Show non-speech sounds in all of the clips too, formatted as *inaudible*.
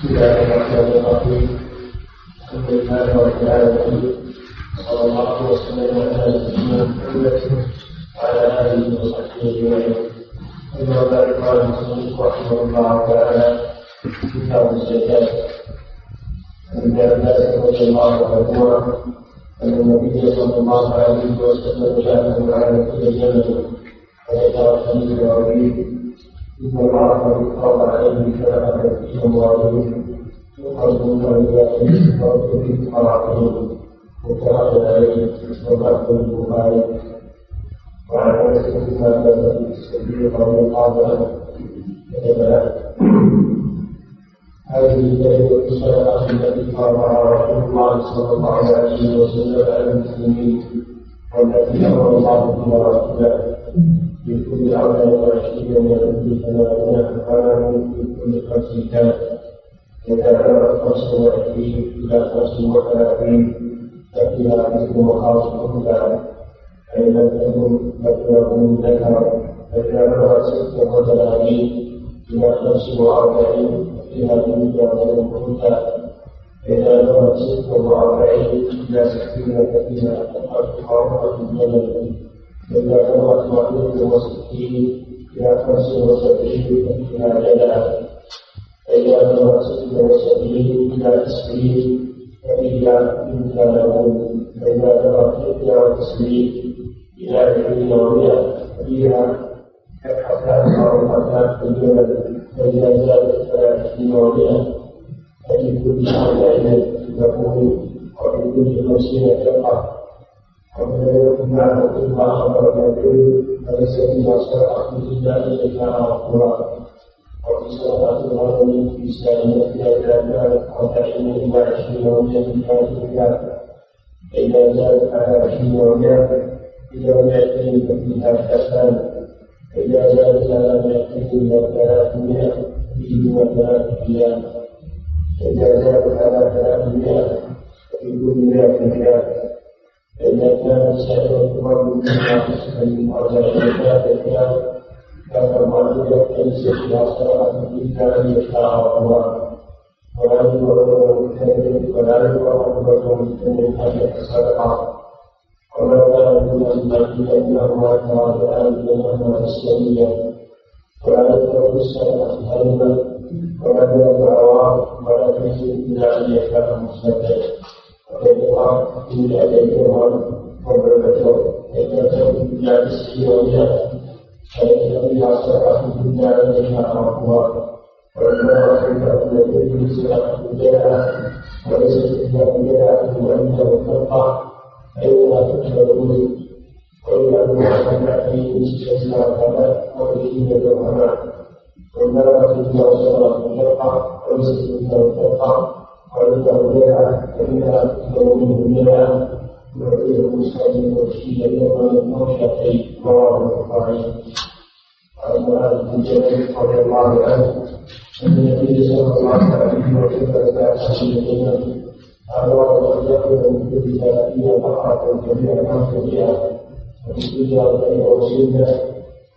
بسم الله الرحمن الرحيم الحمد لله رب العالمين صلى الله وسلم على نبينا محمد وعلى اله وصحبه اجمعين اما بعد قال المصنف رحمه الله تعالى كتاب الزكاه عن عباس رضي الله عنهما ان النبي صلى الله عليه وسلم جاءه على كل جبل فذكر الحديث العظيم إن الله قد فرض عليه شرعة في أموالهم يخرجون إلى فرض في قراءتهم متفق عليه وعبد البخاري وعن أنس بن مالك الصديق رضي الله عنه هذه كلمة الصدقة التي فرضها رسول الله صلى الله عليه وسلم على المسلمين والتي أمر الله بها رسوله في كل أربع وعشرين من كل ثلاثين حرام في كل خمس كان وكان خمس وعشرين إلى خمس وثلاثين ففيها مثل مخاص ذلك فإن لم تكن مكتوب ذكر فكان ست وثلاثين إلى خمس وأربعين فيها مثل أنثى فإذا بلغت ست وأربعين إلى ستين ففيها تقع حرمة الجبل بلغت واحدة وستين إلى خمس وسبعين فيها فإذا بلغت ستة وسبعين إلى تسعين ففيها إن كان فإذا بلغت إحدى وتسعين إلى عشرين ومئة ففيها كفحتان أو في الجبل فإذا زادت إلى عشرين ومئة ففي كل أربعين تكون وفي كل خمسين ومن ما خبر العلم فليس فيما شرعه الا ان كان غفورا وفي صلاه الغنم في سائمتها اذا كانت أربعين إلى عشرين ومئة كانت ذلك فاذا زادت على عشرين ومئة إلى مئتين ففيها حسان فاذا زادت على مئتين إلى ثلاثمائة فيهما ثلاث أيام فاذا زادت على ثلاثمائة ففي كل مئة كان فإذا كان سائر الأمم من من أرجع الزكاة كان الرجل ليس فيها صدقة إلا أن يشاء الله ولا يقرر الكذب ولا يقرر من حاجة الصدقة وما كان دون المال فإنهما تراجعان بينهما السرية ولا يقرر الصدقة هرما ولا يقرر ولا تجد إلا أن يشاء المستقيم وإنما رحمة التي صدقة بها وليست إلا بها فإنها فيها وعنده بها يعطيه المسلم والشيء يوم الموشى رواه البخاري وعن معاذ بن جبل رضي الله النبي صلى الله عليه وسلم كان حسينا أمر أن يأكل من كل ثلاثين بقرة ومن كل أربعين وسنة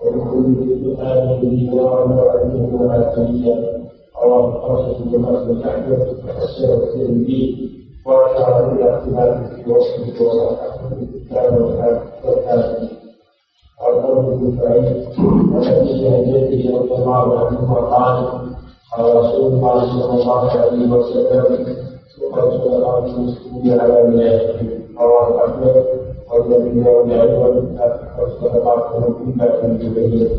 ومن كل آل دينار وعليهما آتية رواه الخمسة بن مسلم أحمد وفسر الترمذي وأشار إلى اختلاف في وصفه وصححه الكتاب والحاكم قال ابن سعيد وحديث عن جده رضي الله عنه قال قال رسول الله صلى الله عليه وسلم وقد صدق المسلمين على ولايته رواه أحمد. والذي يوم علم والصدقات كلها في الجبهه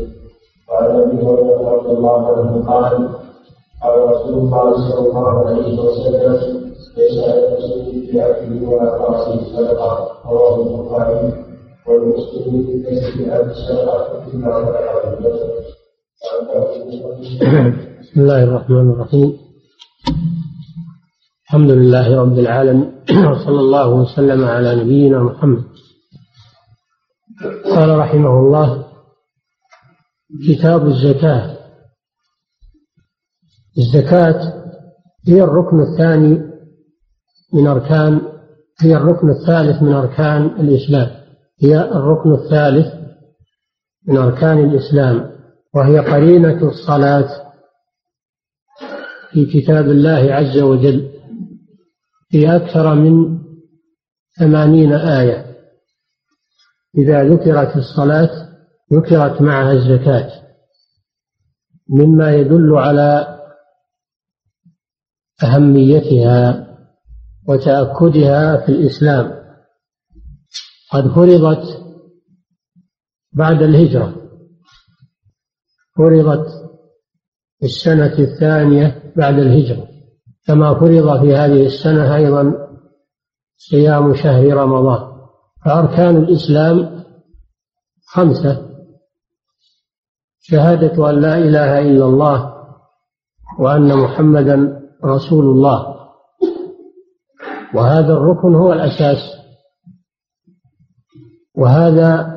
وعن ابي هريره رضي الله عنه قال قال رسول الله صلى الله عليه وسلم ليس على المسلم في اكله ولا قاصه صدقة. رواه البخاري والمسلم في كسب هذه الصدقه فيما بسم الله الرحمن الرحيم. الحمد لله رب العالمين وصلى الله وسلم على نبينا محمد. قال رحمه الله كتاب الزكاة الزكاة هي الركن الثاني من أركان هي الركن الثالث من أركان الإسلام. هي الركن الثالث من أركان الإسلام وهي قرينة الصلاة في كتاب الله عز وجل في أكثر من ثمانين آية. إذا ذكرت الصلاة ذكرت معها الزكاة مما يدل على أهميتها وتأكدها في الإسلام. قد فرضت بعد الهجرة. فرضت في السنة الثانية بعد الهجرة. كما فرض في هذه السنة أيضا صيام شهر رمضان. فأركان الإسلام خمسة شهادة أن لا إله إلا الله وأن محمدا رسول الله. وهذا الركن هو الأساس. وهذا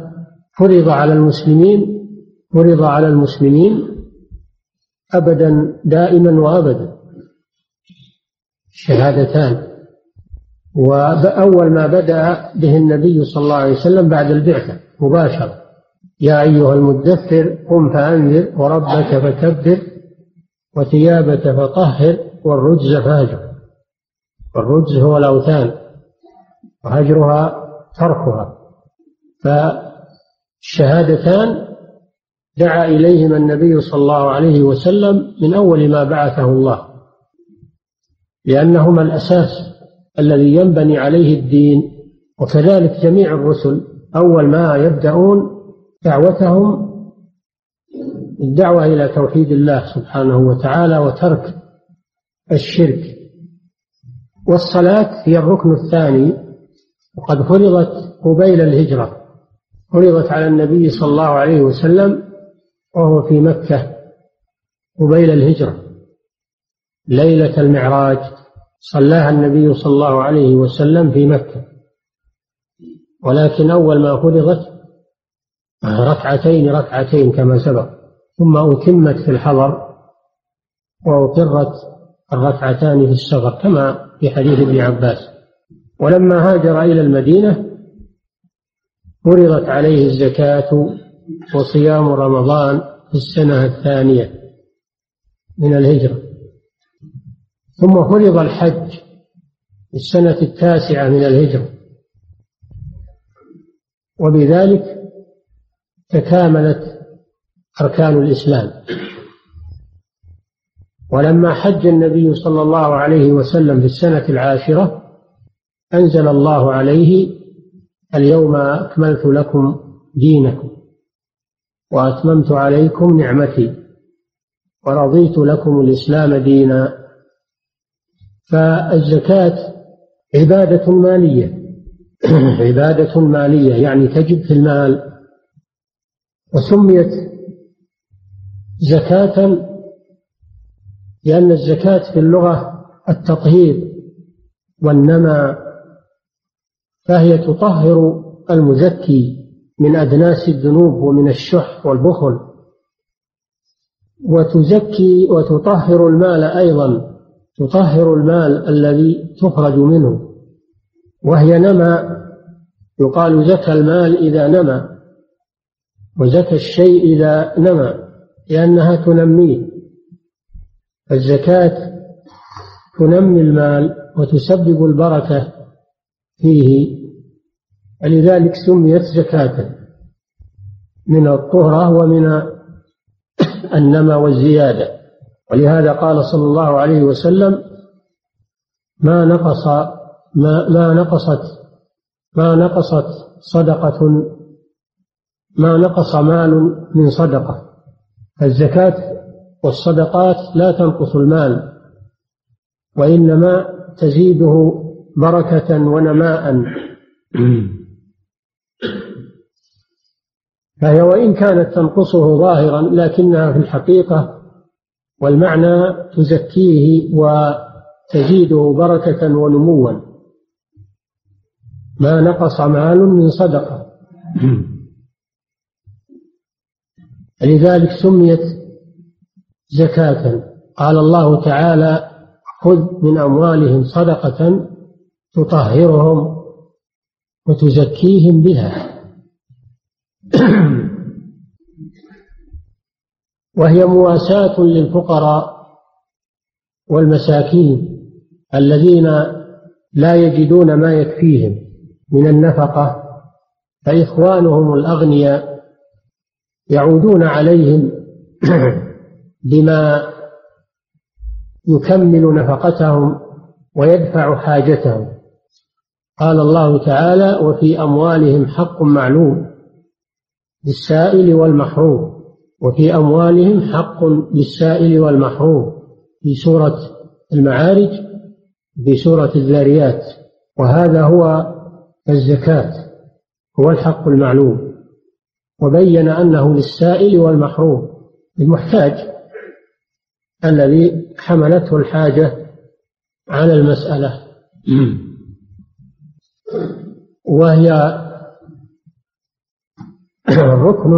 فرض على المسلمين فرض على المسلمين أبدا دائما وأبدا. شهادتان. وأول ما بدأ به النبي صلى الله عليه وسلم بعد البعثة مباشرة. يا أيها المدثر قم فأنذر وربك فكبر وثيابك فطهر والرجز فاهجر والرجز هو الأوثان وهجرها تركها. فالشهادتان دعا إليهما النبي صلى الله عليه وسلم من أول ما بعثه الله. لأنهما الأساس الذي ينبني عليه الدين وكذلك جميع الرسل أول ما يبدأون دعوتهم الدعوة إلى توحيد الله سبحانه وتعالى وترك الشرك. والصلاة هي الركن الثاني. وقد فرضت قبيل الهجرة. فرضت على النبي صلى الله عليه وسلم وهو في مكة قبيل الهجرة. ليلة المعراج صلاها النبي صلى الله عليه وسلم في مكة. ولكن أول ما فرضت ركعتين ركعتين كما سبق. ثم أتمت في الحضر وأقرت الركعتان في السفر كما في حديث ابن عباس. ولما هاجر إلى المدينة فرضت عليه الزكاة وصيام رمضان في السنة الثانية من الهجرة. ثم فرض الحج في السنة التاسعة من الهجرة. وبذلك تكاملت أركان الإسلام. ولما حج النبي صلى الله عليه وسلم في السنة العاشرة أنزل الله عليه اليوم أكملت لكم دينكم وأتممت عليكم نعمتي ورضيت لكم الإسلام دينا. فالزكاة عبادة مالية. *clears throat* عبادة مالية يعني تجب في المال. وسميت زكاة لأن الزكاة في اللغة التطهير والنمى فهي تطهر المزكي من أدناس الذنوب ومن الشح والبخل. وتزكي وتطهر المال أيضا تطهر المال الذي تخرج منه. وهي نمى يقال زكى المال إذا نمى وزكى الشيء إذا نمى لأنها تنميه. الزكاة تنمي المال وتسبب البركة فيه. ولذلك سميت زكاة من الطهرة ومن النمى والزيادة. ولهذا قال صلى الله عليه وسلم ما نقص ما, ما نقصت ما نقصت صدقة ما نقص مال من صدقة. الزكاة والصدقات لا تنقص المال وإنما تزيده بركة ونماء. فهي وإن كانت تنقصه ظاهرا لكنها في الحقيقة والمعنى تزكيه وتزيده بركة ونموا. ما نقص مال من صدقة. لذلك سميت زكاة. قال الله تعالى خذ من أموالهم صدقة تطهرهم وتزكيهم بها. *clears throat* وهي مواساة للفقراء والمساكين الذين لا يجدون ما يكفيهم من النفقة فإخوانهم الأغنياء يعودون عليهم *clears throat* بما يكمل نفقتهم ويدفع حاجتهم. قال الله تعالى وفي أموالهم حق معلوم للسائل والمحروم. وفي أموالهم حق للسائل والمحروم. في سورة المعارج في سورة الذاريات وهذا هو الزكاة هو الحق المعلوم. وبين أنه للسائل والمحروم المحتاج. الذي حملته الحاجة على المسألة. وهي ركن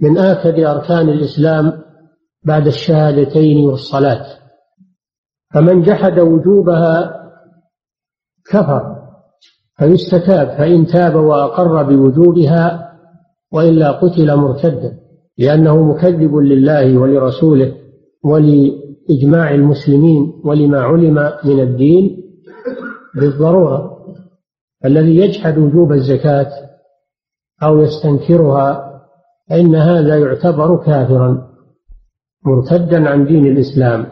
من آكد أركان الإسلام بعد الشهادتين والصلاة. فمن جحد وجوبها كفر فيستتاب فإن تاب وأقر بوجوبها وإلا قتل مرتدا. لأنه مكذب لله ولرسوله ولإجماع المسلمين ولما علم من الدين بالضرورة. الذي يجحد وجوب الزكاة أو يستنكرها فإن هذا يعتبر كافرا مرتدا عن دين الإسلام.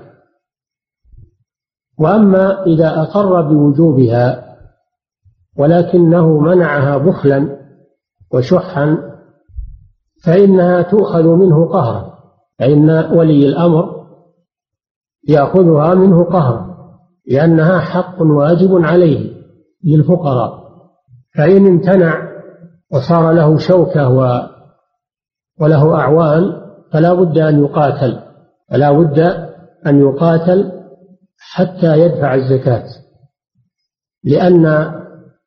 وأما إذا أقر بوجوبها ولكنه منعها بخلا وشحا فإنها تؤخذ منه قهرا. فإن ولي الأمر يأخذها منه قهرا لأنها حق واجب عليه للفقراء. فإن امتنع وصار له شوكة و وله أعوان فلا بد أن يقاتل فلا بد أن يقاتل حتى يدفع الزكاة. لأن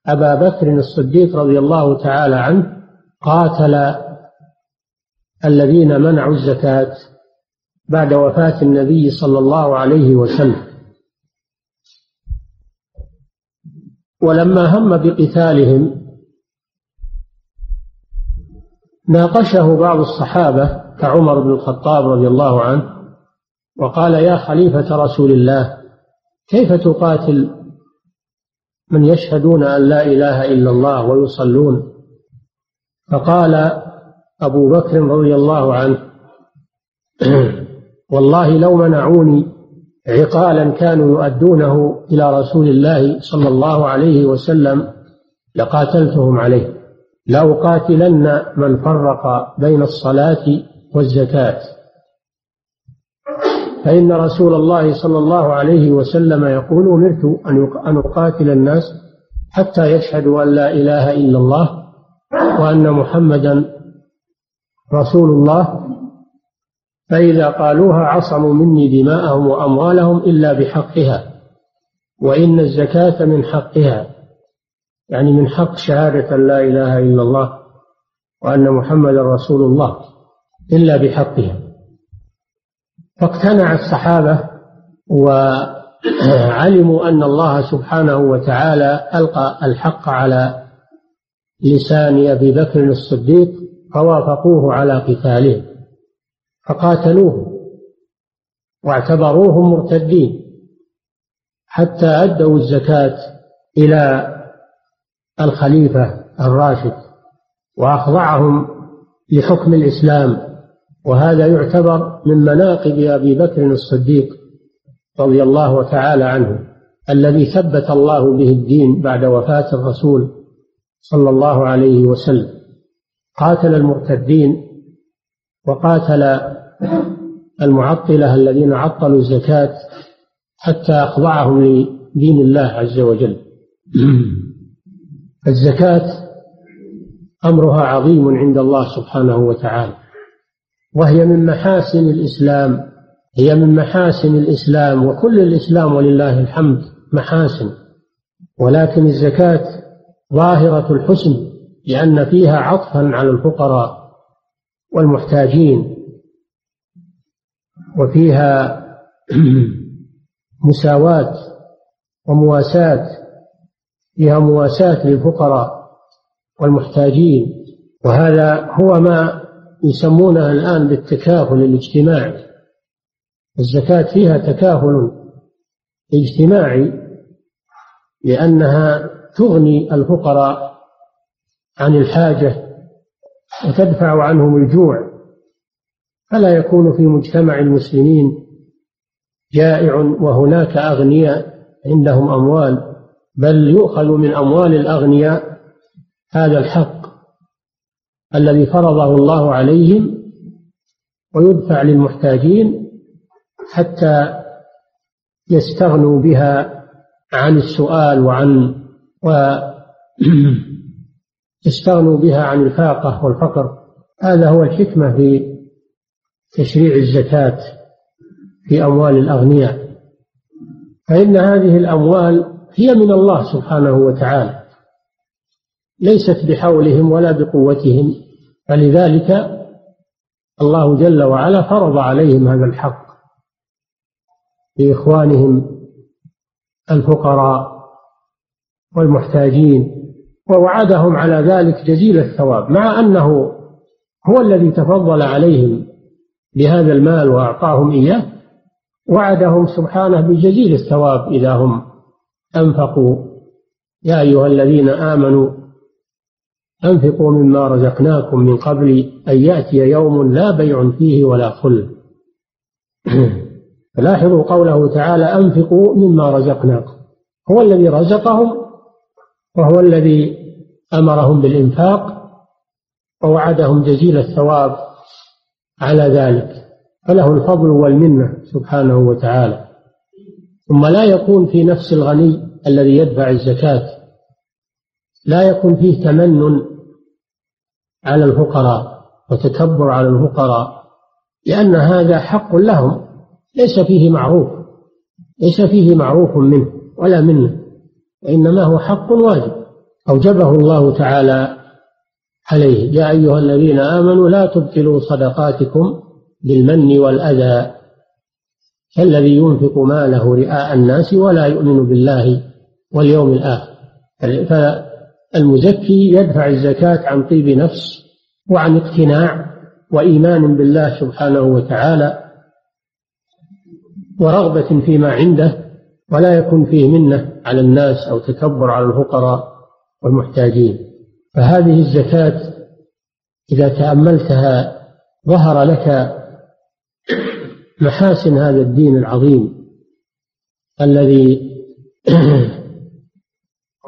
أبا بكر الصديق رضي الله تعالى عنه قاتل الذين منعوا الزكاة بعد وفاة النبي صلى الله عليه وسلم. ولما هم بقتالهم ناقشه بعض الصحابة كعمر بن الخطاب رضي الله عنه وقال يا خليفة رسول الله كيف تقاتل من يشهدون أن لا إله إلا الله ويصلون؟ فقال أبو بكر رضي الله عنه. *clears throat* والله لو منعوني عقالا كانوا يؤدونه إلى رسول الله صلى الله عليه وسلم لقاتلتهم عليه. لأقاتلن من فرق بين الصلاة والزكاة. فإن رسول الله صلى الله عليه وسلم يقول أمرت أن أقاتل الناس حتى يشهدوا أن لا إله إلا الله وأن محمدا رسول الله فإذا قالوها عصموا مني دماءهم وأموالهم إلا بحقها وإن الزكاة من حقها يعني من حق شهادة لا إله إلا الله وأن محمد رسول الله إلا بحقها. فاقتنع الصحابة وعلموا أن الله سبحانه وتعالى ألقى الحق على لسان أبي بكر الصديق فوافقوه على قتاله فقاتلوه واعتبروهم مرتدين حتى أدوا الزكاة إلى الخليفة الراشد وأخضعهم لحكم الإسلام وهذا يعتبر من مناقب أبي بكر الصديق رضي الله تعالى عنه الذي ثبت الله به الدين بعد وفاة الرسول صلى الله عليه وسلم. قاتل المرتدين وقاتل المعطلة الذين عطلوا الزكاة حتى أخضعهم لدين الله عز وجل. الزكاة أمرها عظيم عند الله سبحانه وتعالى وهي من محاسن الإسلام هي من محاسن الإسلام وكل الإسلام ولله الحمد محاسن ولكن الزكاة ظاهرة الحسن لأن فيها عطفا على الفقراء والمحتاجين وفيها *clears throat* مساواة ومواساة فيها مواساة للفقراء والمحتاجين. وهذا هو ما يسمونه الآن بالتكافل الاجتماعي. الزكاة فيها تكافل اجتماعي لأنها تغني الفقراء عن الحاجة وتدفع عنهم الجوع فلا يكون في مجتمع المسلمين جائع وهناك أغنياء عندهم أموال بل يؤخذ من أموال الأغنياء هذا الحق الذي فرضه الله عليهم ويدفع للمحتاجين حتى يستغنوا بها عن السؤال وعن و *clears throat* يستغنوا بها عن الفاقة والفقر. هذا هو الحكمة في تشريع الزكاة في أموال الأغنياء. فإن هذه الأموال هي من الله سبحانه وتعالى. ليست بحولهم ولا بقوتهم. فلذلك الله جل وعلا فرض عليهم هذا الحق. لإخوانهم الفقراء والمحتاجين. ووعدهم على ذلك جزيل الثواب مع أنه هو الذي تفضل عليهم بهذا المال وأعطاهم إياه وعدهم سبحانه بجزيل الثواب إذا هم أنفقوا. يا أيها الذين آمنوا أنفقوا مما رزقناكم من قبل أن يأتي يوم لا بيع فيه ولا خل *clears throat* فلاحظوا قوله تعالى أنفقوا مما رزقناكم. هو الذي رزقهم وهو الذي أمرهم بالإنفاق ووعدهم جزيل الثواب على ذلك. فله الفضل والمنة سبحانه وتعالى. ثم لا يكون في نفس الغني الذي يدفع الزكاة. لا يكون فيه تمن على الفقراء وتكبر على الفقراء لأن هذا حق لهم. ليس فيه معروف ليس فيه معروف منه ولا منة وإنما هو حق واجب. أوجبه الله تعالى عليه. يا أيها الذين آمنوا لا تبطلوا صدقاتكم بالمن والأذى. كالذي ينفق ماله رئاء الناس ولا يؤمن بالله واليوم الآخر. فالمزكي يدفع الزكاة عن طيب نفس وعن اقتناع وإيمان بالله سبحانه وتعالى ورغبة فيما عنده ولا يكون فيه منة على الناس أو تكبر على الفقراء. والمحتاجين. فهذه الزكاة إذا تأملتها ظهر لك محاسن هذا الدين العظيم الذي *clears throat*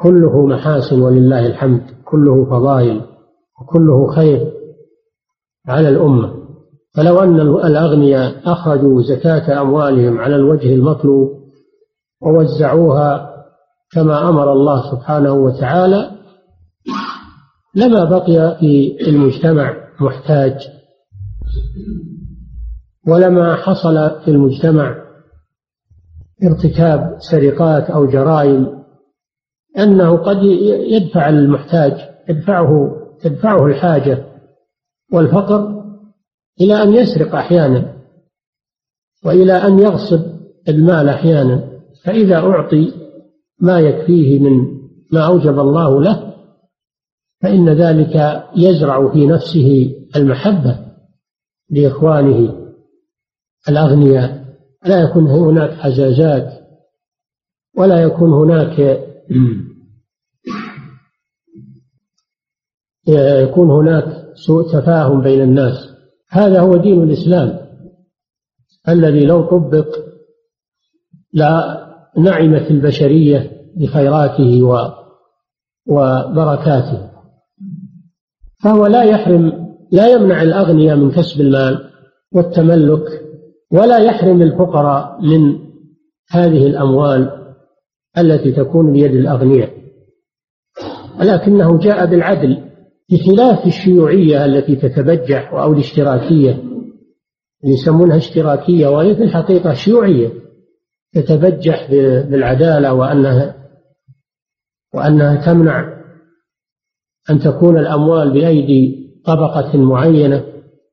كله محاسن ولله الحمد كله فضائل وكله خير على الأمة. فلو أن الأغنياء أخرجوا زكاة أموالهم على الوجه المطلوب ووزعوها كما أمر الله سبحانه وتعالى لما بقي في المجتمع محتاج ولما حصل في المجتمع ارتكاب سرقات أو جرائم أنه قد يدفع المحتاج يدفعه تدفعه الحاجة والفقر إلى أن يسرق أحيانا وإلى أن يغصب المال أحيانا فإذا أعطي ما يكفيه من ما أوجب الله له فإن ذلك يزرع في نفسه المحبة لإخوانه الأغنياء. لا يكون هناك حزازات ولا يكون هناك *clears throat* يكون هناك سوء تفاهم بين الناس. هذا هو دين الإسلام الذي لو طبق لا نعمت البشرية بخيراته وبركاته. فهو لا يحرم لا يمنع الأغنياء من كسب المال والتملك ولا يحرم الفقراء من هذه الأموال التي تكون بيد الأغنياء. ولكنه جاء بالعدل بخلاف الشيوعية التي تتبجح أو الاشتراكية يسمونها اشتراكية وهي في الحقيقة شيوعية. تتبجح بالعدالة وأنها وأنها تمنع أن تكون الأموال بأيدي طبقة معينة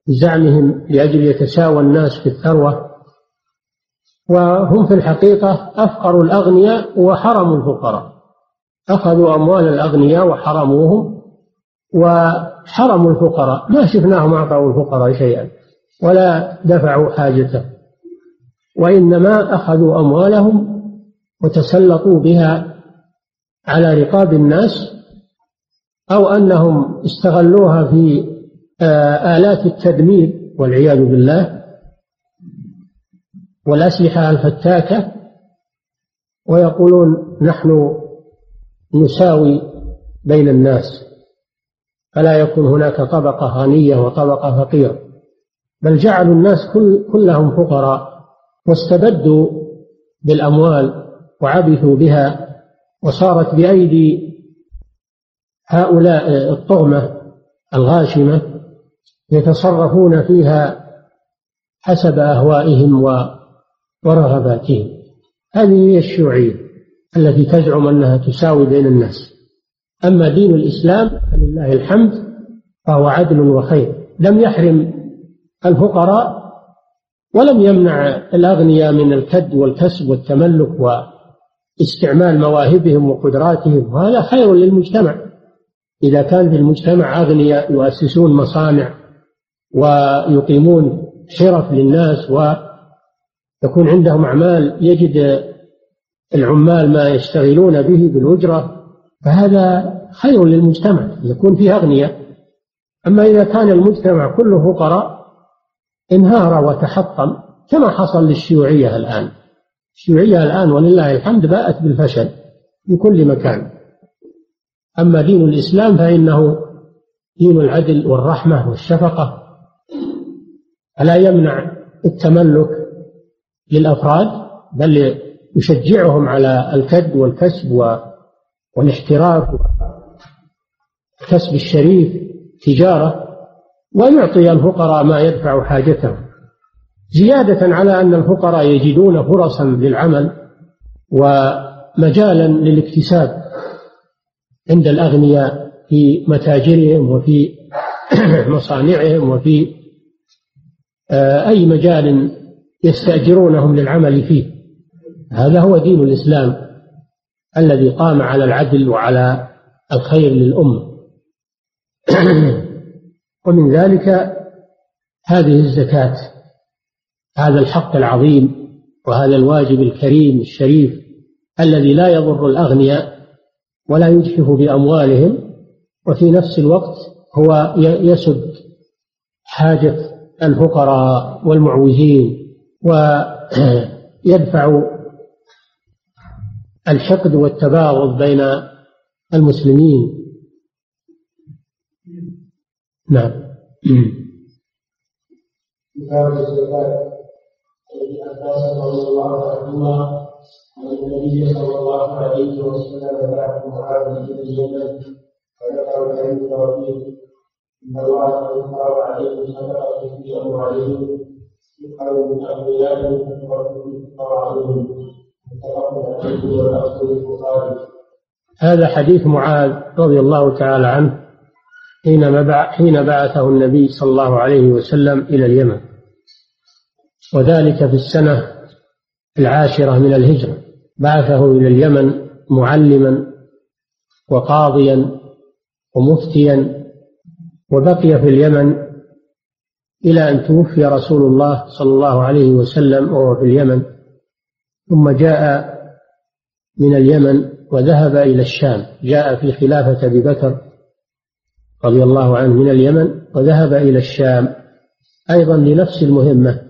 بزعمهم لأجل يتساوى الناس في الثروة. وهم في الحقيقة أفقروا الأغنياء وحرموا الفقراء. أخذوا أموال الأغنياء وحرموهم وحرموا الفقراء. ما شفناهم أعطوا الفقراء شيئا ولا دفعوا حاجته وإنما أخذوا أموالهم وتسلطوا بها على رقاب الناس أو أنهم استغلوها في آه، آلات التدمير والعياذ بالله والأسلحة الفتاكة ويقولون نحن نساوي بين الناس فلا يكون هناك طبقة غنية وطبقة فقيرة بل جعلوا الناس كل كلهم فقراء. واستبدوا بالأموال وعبثوا بها وصارت بأيدي هؤلاء الطغمة الغاشمة يتصرفون فيها حسب أهوائهم ورغباتهم. هذه هي الشيوعية التي تزعم أنها تساوي بين الناس. أما دين الإسلام فلله الحمد فهو عدل وخير. لم يحرم الفقراء ولم يمنع الأغنياء من الكد والكسب والتملك واستعمال مواهبهم وقدراتهم وهذا خير للمجتمع. إذا كان في المجتمع أغنياء يؤسسون مصانع ويقيمون حرف للناس ويكون عندهم أعمال يجد العمال ما يشتغلون به بالأجرة فهذا خير للمجتمع يكون فيه أغنياء. أما إذا كان المجتمع كله فقراء انهار وتحطم كما حصل للشيوعية الآن. الشيوعية الآن ولله الحمد باءت بالفشل في كل مكان. أما دين الإسلام فإنه دين العدل والرحمة والشفقة. فلا يمنع التملك للأفراد؟ بل يشجعهم على الكد والكسب والاحتراف والكسب الشريف تجارة. ويعطي الفقراء ما يدفع حاجتهم زيادة على أن الفقراء يجدون فرصا للعمل ومجالا للاكتساب عند الأغنياء في متاجرهم وفي *clears throat* مصانعهم وفي آه، أي مجال يستأجرونهم للعمل فيه. هذا هو دين الإسلام الذي قام على العدل وعلى الخير للأمة. *clears throat* ومن ذلك هذه الزكاة هذا الحق العظيم وهذا الواجب الكريم الشريف الذي لا يضر الأغنياء ولا يجحف بأموالهم وفي نفس الوقت هو يسد حاجة الفقراء والمعوزين ويدفع الحقد والتباغض بين المسلمين. نعم. عباس رضي الله عنهما النبي صلى الله عليه وسلم معاذ إن الله من هذا حديث معاذ رضي الله تعالى عنه. حين بعثه النبي صلى الله عليه وسلم إلى اليمن. وذلك في السنة العاشرة من الهجرة. بعثه إلى اليمن معلما وقاضيا ومفتيا وبقي في اليمن إلى أن توفي رسول الله صلى الله عليه وسلم وهو في اليمن. ثم جاء من اليمن وذهب إلى الشام. جاء في خلافة أبي بكر رضي الله عنه من اليمن وذهب إلى الشام أيضا لنفس المهمة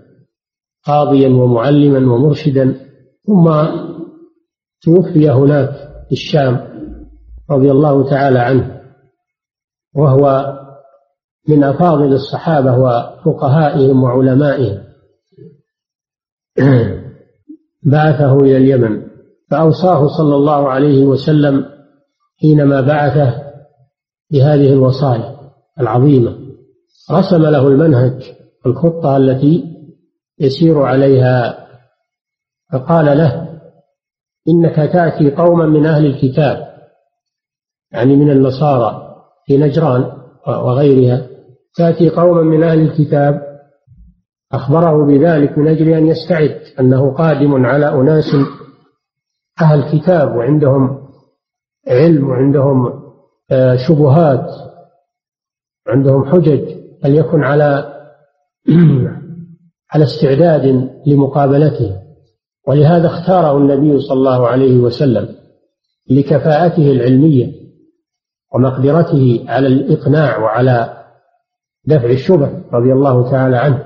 قاضيا ومعلما ومرشدا ثم توفي هناك في الشام رضي الله تعالى عنه وهو من أفاضل الصحابة وفقهائهم وعلمائهم. *clears throat* بعثه إلى اليمن فأوصاه صلى الله عليه وسلم حينما بعثه بهذه الوصايا العظيمة. رسم له المنهج الخطة التي يسير عليها فقال له إنك تأتي قوما من أهل الكتاب يعني من النصارى في نجران وغيرها تأتي قوما من أهل الكتاب أخبره بذلك من أجل أن يستعد أنه قادم على أناس أهل كتاب وعندهم علم وعندهم شبهات عندهم حجج فليكن على *clears throat* على استعداد لمقابلته؟ ولهذا اختاره النبي صلى الله عليه وسلم لكفاءته العلمية ومقدرته على الإقناع وعلى دفع الشبه رضي الله تعالى عنه.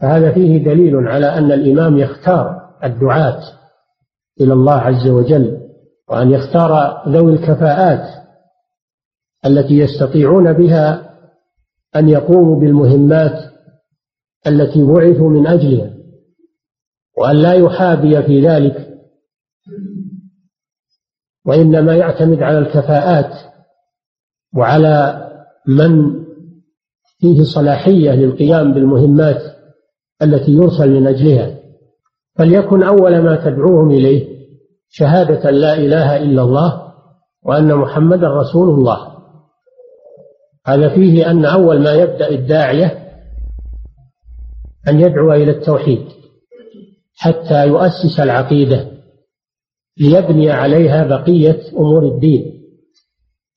فهذا فيه دليل على أن الإمام يختار الدعاة إلى الله عز وجل وأن يختار ذوي الكفاءات التي يستطيعون بها أن يقوموا بالمهمات التي بعثوا من أجلها وأن لا يحابي في ذلك وإنما يعتمد على الكفاءات وعلى من فيه صلاحية للقيام بالمهمات التي يرسل من أجلها. فليكن أول ما تدعوهم إليه شهادة لا إله إلا الله وأن محمدا رسول الله. هذا فيه أن أول ما يبدأ الداعية أن يدعو إلى التوحيد حتى يؤسس العقيدة ليبني عليها بقية أمور الدين.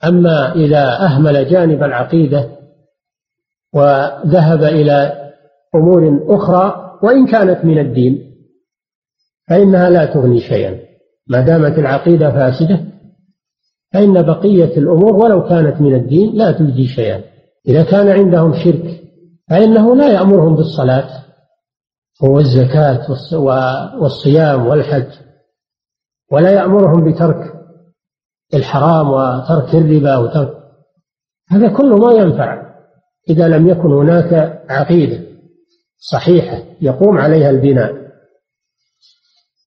أما إذا أهمل جانب العقيدة وذهب إلى أمور أخرى وإن كانت من الدين فإنها لا تغني شيئا. ما دامت العقيدة فاسدة فإن بقية الأمور ولو كانت من الدين لا تجدي شيئا. إذا كان عندهم شرك فإنه لا يأمرهم بالصلاة والزكاة والصيام والحج ولا يأمرهم بترك الحرام وترك الربا وترك هذا كله ما ينفع إذا لم يكن هناك عقيدة صحيحة يقوم عليها البناء.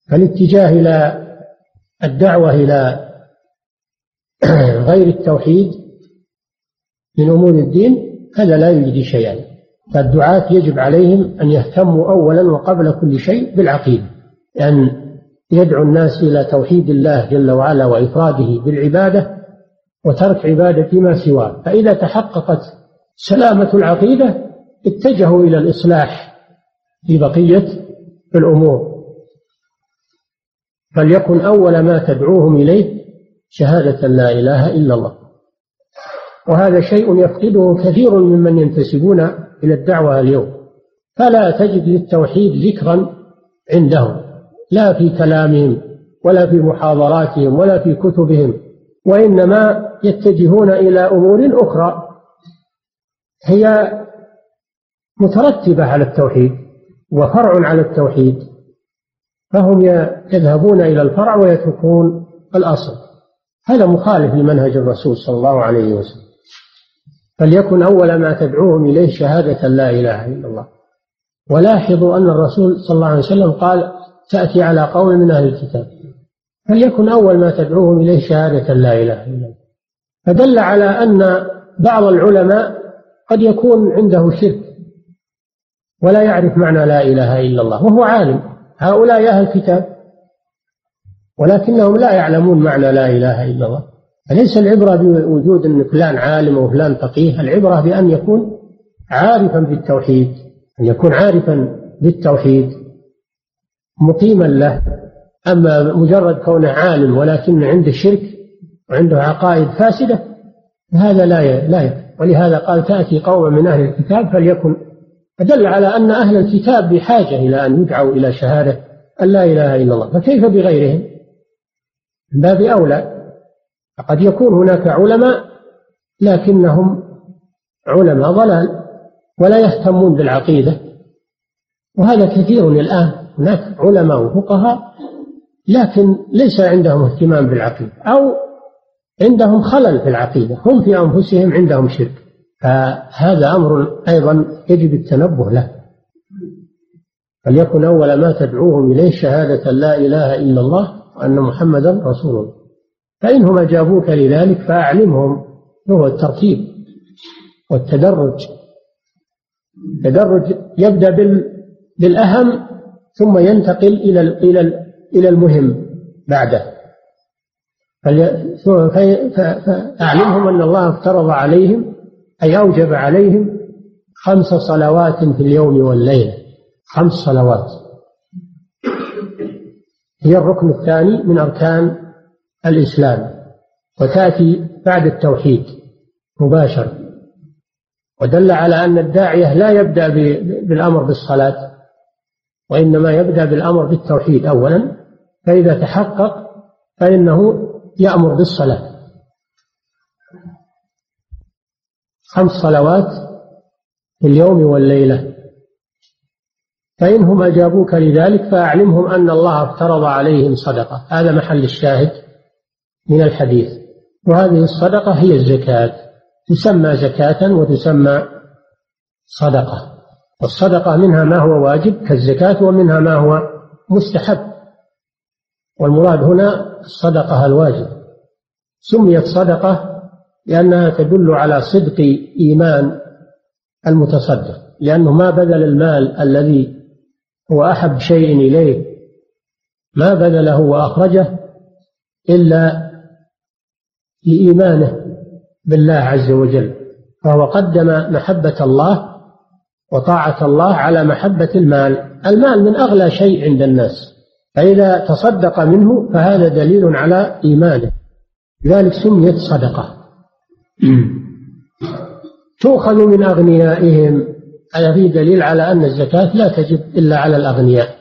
فالاتجاه إلى الدعوة إلى *clears throat* غير التوحيد من أمور الدين هذا لا يجدي شيئا. فالدعاة يجب عليهم أن يهتموا أولا وقبل كل شيء بالعقيدة. أن يدعو الناس إلى توحيد الله جل وعلا وإفراده بالعبادة وترك عبادة ما سواه. فإذا تحققت سلامة العقيدة اتجهوا إلى الإصلاح في بقية الأمور. فليكن أول ما تدعوهم إليه شهادة لا إله إلا الله. وهذا شيء يفقده كثير ممن ينتسبون إلى الدعوة اليوم. فلا تجد للتوحيد ذكرا عندهم. لا في كلامهم ولا في محاضراتهم ولا في كتبهم وإنما يتجهون إلى أمور أخرى هي مترتبة على التوحيد وفرع على التوحيد فهم يذهبون إلى الفرع ويتركون الأصل. هذا مخالف لمنهج الرسول صلى الله عليه وسلم. فليكن أول ما تدعوهم إليه شهادة لا إله إلا الله. ولاحظوا أن الرسول صلى الله عليه وسلم قال تأتي على قوم من أهل الكتاب. فليكن أول ما تدعوهم إليه شهادة لا إله إلا الله. فدل على أن بعض العلماء قد يكون عنده شرك ولا يعرف معنى لا إله إلا الله. وهو عالم. هؤلاء أهل الكتاب ولكنهم لا يعلمون معنى لا إله إلا الله. فليس العبرة بوجود أن فلان عالم وفلان فقيه؟ العبرة بأن يكون عارفا بالتوحيد أن يكون عارفا بالتوحيد مقيما له. أما مجرد كونه عالم ولكن عنده شرك وعنده عقائد فاسدة هذا لا لا ولهذا قال تأتي قوم من أهل الكتاب فليكن. فدل على أن أهل الكتاب بحاجة إلى أن يدعوا إلى شهادة أن لا إله إلا الله. فكيف بغيرهم؟ من باب أولى فقد يكون هناك علماء لكنهم علماء ضلال ولا يهتمون بالعقيدة. وهذا كثير الآن هناك علماء وفقهاء لكن ليس عندهم اهتمام بالعقيدة أو عندهم خلل في العقيدة هم في أنفسهم عندهم شرك. فهذا أمر أيضا يجب التنبه له. فليكن أول ما تدعوهم إليه شهادة لا إله إلا الله وأن محمدا رسول الله. فإنهم أجابوك لذلك فأعلمهم هو الترتيب والتدرج. التدرج يبدأ بالأهم ثم ينتقل إلى إلى إلى المهم بعده. فأعلمهم أن الله افترض عليهم أي أوجب عليهم خمس صلوات في اليوم والليلة. خمس صلوات. هي الركن الثاني من أركان الإسلام وتأتي بعد التوحيد مباشرة ودل على أن الداعية لا يبدأ بالأمر بالصلاة وإنما يبدأ بالأمر بالتوحيد أولا فإذا تحقق فإنه يأمر بالصلاة. خمس صلوات في اليوم والليلة. فإنهم أجابوك لذلك فأعلمهم أن الله افترض عليهم صدقة. هذا محل الشاهد من الحديث. وهذه الصدقة هي الزكاة. تسمى زكاة وتسمى صدقة. والصدقة منها ما هو واجب كالزكاة ومنها ما هو مستحب. والمراد هنا الصدقة الواجب. سميت صدقة لأنها تدل على صدق إيمان المتصدق لأنه ما بذل المال الذي هو أحب شيء إليه. ما بذله وأخرجه إلا لإيمانه بالله عز وجل. فهو قدم محبة الله وطاعة الله على محبة المال. المال من أغلى شيء عند الناس. فإذا تصدق منه فهذا دليل على إيمانه. لذلك سميت صدقة. تؤخذ من أغنيائهم هذا فيه دليل على أن الزكاة لا تجب إلا على الأغنياء.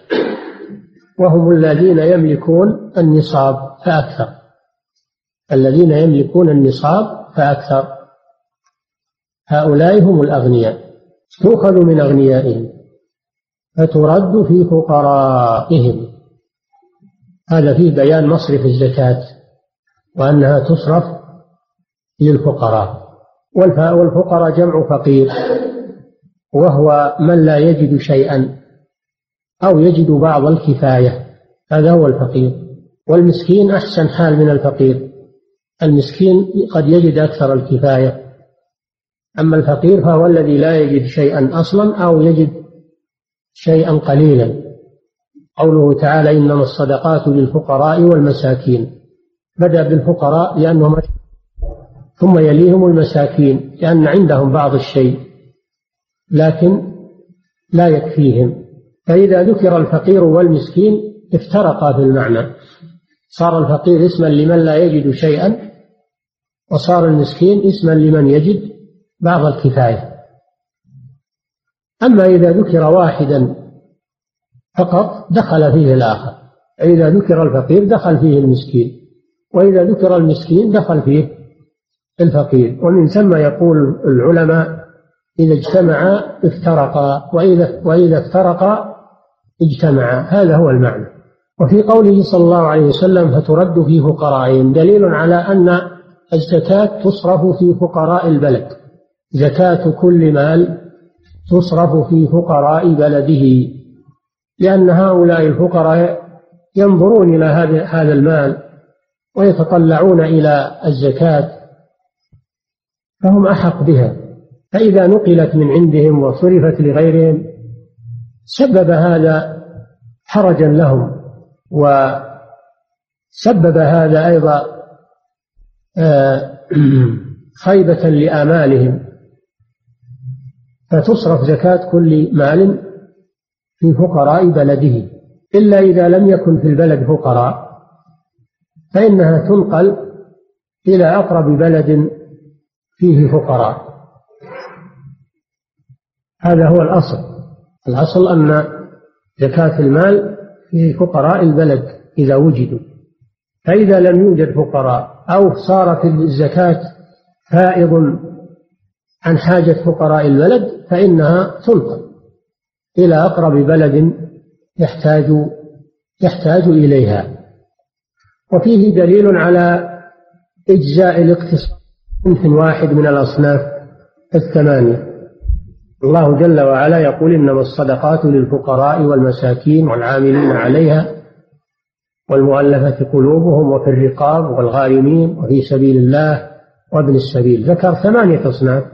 وهم الذين يملكون النصاب فأكثر. الذين يملكون النصاب فأكثر. هؤلاء هم الأغنياء. تؤخذ من أغنيائهم. فترد في فقرائهم. هذا فيه بيان مصرف الزكاة وأنها تصرف للفقراء. والفقراء جمع فقير. وهو من لا يجد شيئا أو يجد بعض الكفاية هذا هو الفقير. والمسكين أحسن حال من الفقير. المسكين قد يجد أكثر الكفاية. أما الفقير فهو الذي لا يجد شيئا أصلا أو يجد شيئا قليلا. قوله تعالى إنما الصدقات للفقراء والمساكين. بدأ بالفقراء لأنهم ثم يليهم المساكين لأن عندهم بعض الشيء. لكن لا يكفيهم. فإذا ذكر الفقير والمسكين افترقا في المعنى. صار الفقير اسما لمن لا يجد شيئا وصار المسكين اسما لمن يجد بعض الكفاية. أما إذا ذكر واحدا فقط دخل فيه الآخر. إذا ذكر الفقير دخل فيه المسكين وإذا ذكر المسكين دخل فيه الفقير. ومن ثم يقول العلماء إذا اجتمعا افترقا وإذا وإذا افترقا اجتمعا هذا هو المعنى. وفي قوله صلى الله عليه وسلم فترد في فقرائهم دليل على أن الزكاة تصرف في فقراء البلد. زكاة كل مال تصرف في فقراء بلده. لأن هؤلاء الفقراء ينظرون إلى هذا المال ويتطلعون إلى الزكاة فهم أحق بها. فإذا نقلت من عندهم وصرفت لغيرهم سبب هذا حرجا لهم وسبب هذا أيضا آه، *clears throat* خيبة لآمالهم فتصرف زكاة كل مال في فقراء بلده. إلا إذا لم يكن في البلد فقراء فإنها تنقل إلى أقرب بلد فيه فقراء. هذا هو الأصل. الأصل أن زكاة المال في فقراء البلد إذا وجدوا. فإذا لم يوجد فقراء أو صار في الزكاة فائض عن حاجة فقراء البلد فإنها تنقل إلى أقرب بلد يحتاج يحتاج إليها. وفيه دليل على إجزاء الاقتصاد صنف واحد من الأصناف الثمانية. الله جل وعلا يقول إنما الصدقات للفقراء والمساكين والعاملين عليها والمؤلفة قلوبهم وفي الرقاب والغارمين وفي سبيل الله وابن السبيل. ذكر ثمانية أصناف.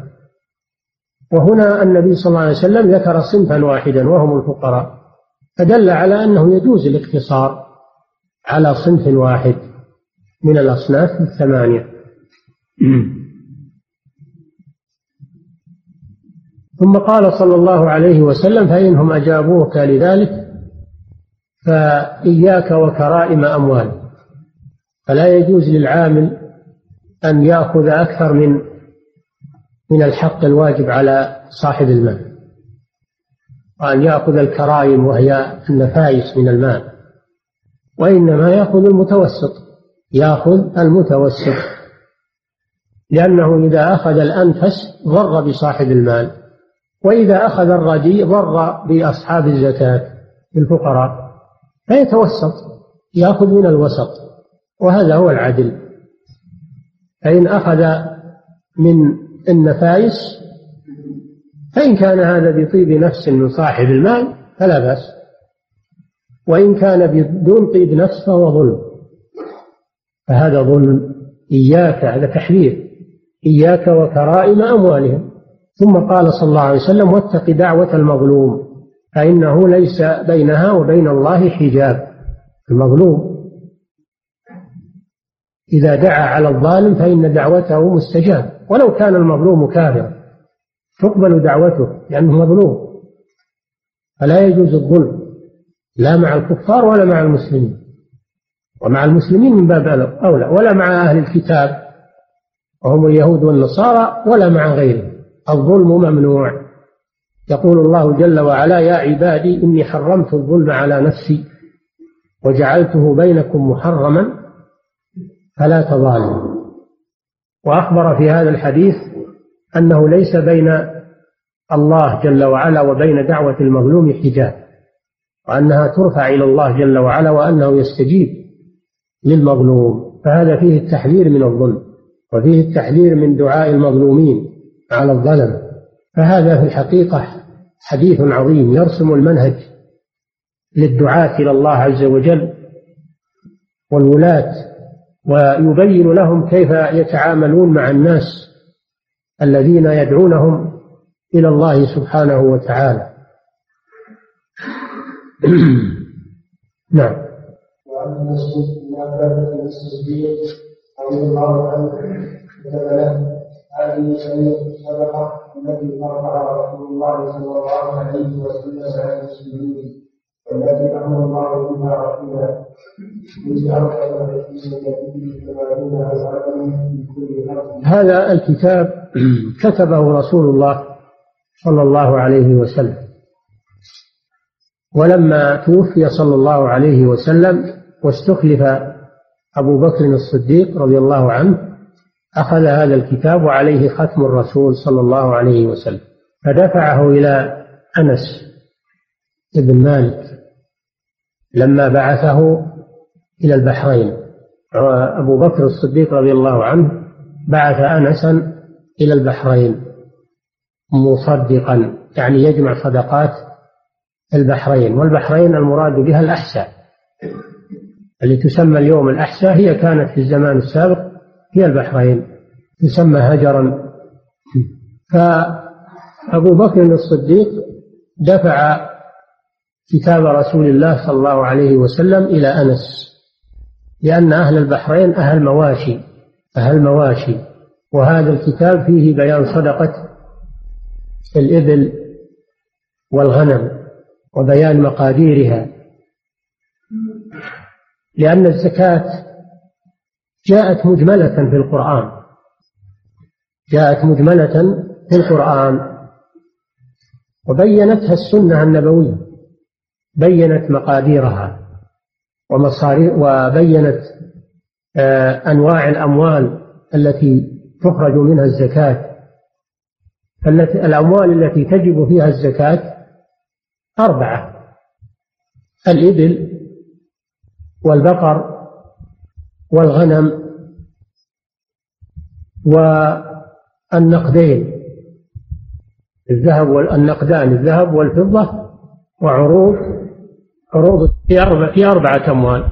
وهنا النبي صلى الله عليه وسلم ذكر صنفا واحدا وهم الفقراء. فدل على أنه يجوز الاقتصار على صنف واحد من الأصناف الثمانية. ثم قال صلى الله عليه وسلم فإنهم أجابوك لذلك فإياك وكرائم أموال. فلا يجوز للعامل أن يأخذ أكثر من من الحق الواجب على صاحب المال. وأن يأخذ الكرائم وهي النفائس من المال. وإنما يأخذ المتوسط. يأخذ المتوسط. لأنه إذا أخذ الأنفس ضر بصاحب المال. وإذا أخذ الرديء ضر بأصحاب الزكاة الفقراء فيتوسط يأخذ من الوسط وهذا هو العدل. فإن أخذ من النفائس فإن كان هذا بطيب نفس من صاحب المال فلا بأس. وإن كان بدون طيب نفس فهو ظلم. فهذا ظلم إياك هذا تحذير. إياك وكرائم أموالهم. ثم قال صلى الله عليه وسلم واتق دعوة المظلوم فإنه ليس بينها وبين الله حجاب. المظلوم. إذا دعا على الظالم فإن دعوته مستجاب. ولو كان المظلوم كافرا. تقبل دعوته لأنه مظلوم. فلا يجوز الظلم. لا مع الكفار ولا مع المسلمين. ومع المسلمين من باب أولى. ولا مع أهل الكتاب وهم اليهود والنصارى ولا مع غيرهم. الظلم ممنوع. يقول الله جل وعلا يا عبادي إني حرمت الظلم على نفسي وجعلته بينكم محرما فلا تظالموا. وأخبر في هذا الحديث أنه ليس بين الله جل وعلا وبين دعوة المظلوم حجاب وأنها ترفع إلى الله جل وعلا وأنه يستجيب للمظلوم. فهذا فيه التحذير من الظلم وفيه التحذير من دعاء المظلومين. على الظلم. فهذا في الحقيقة حديث عظيم يرسم المنهج للدعاة إلى الله عز وجل والولاة ويبين لهم كيف يتعاملون مع الناس الذين يدعونهم إلى الله سبحانه وتعالى. *clears throat* نعم. وعن مسجد بن رضي الله عنه له سنة الصدقة التي فرضها رسول الله صلى الله عليه وسلم على المسلمين والتي أمر الله بها رسوله هذا الكتاب كتبه رسول الله صلى الله عليه وسلم. ولما توفي صلى الله عليه وسلم واستخلف أبو بكر الصديق رضي الله عنه أخذ هذا الكتاب وعليه ختم الرسول صلى الله عليه وسلم فدفعه إلى أنس بن مالك لما بعثه إلى البحرين. أبو بكر الصديق رضي الله عنه بعث أنسا إلى البحرين مصدقا يعني يجمع صدقات البحرين والبحرين المراد بها الأحساء اللي تسمى اليوم الأحساء هي كانت في الزمان السابق هي البحرين تسمى هجرا. فأبو بكر الصديق دفع كتاب رسول الله صلى الله عليه وسلم إلى أنس لأن أهل البحرين أهل مواشي أهل مواشي. وهذا الكتاب فيه بيان صدقة الإبل والغنم وبيان مقاديرها لأن الزكاة جاءت مجملة في القرآن. جاءت مجملة في القرآن. وبينتها السنة النبوية. بينت مقاديرها. ومصاريف وبينت آه، أنواع الأموال التي تخرج منها الزكاة. التي الأموال التي تجب فيها الزكاة أربعة. الإبل والبقر والغنم والنقدين الذهب والنقدان الذهب والفضة وعروض عروض في أربعة في أربعة أموال.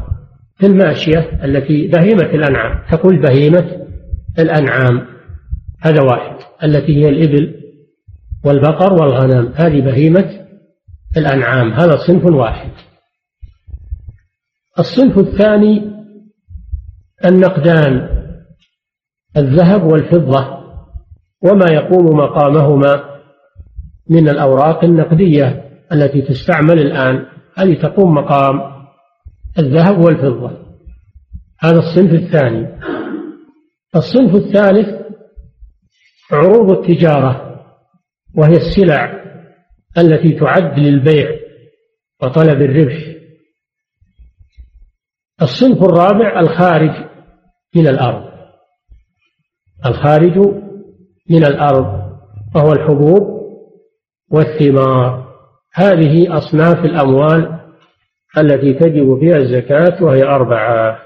في الماشية التي بهيمة الأنعام تقول بهيمة الأنعام. هذا واحد. التي هي الإبل والبقر والغنم هذه بهيمة الأنعام. هذا صنف واحد. الصنف الثاني النقدان الذهب والفضة وما يقوم مقامهما من الأوراق النقدية التي تستعمل الآن هذه تقوم مقام الذهب والفضة. هذا الصنف الثاني. الصنف الثالث عروض التجارة وهي السلع التي تعد للبيع وطلب الربح. الصنف الرابع الخارج من الأرض. الخارج من الأرض وهو الحبوب والثمار. هذه أصناف الأموال التي تجب فيها الزكاة وهي أربعة.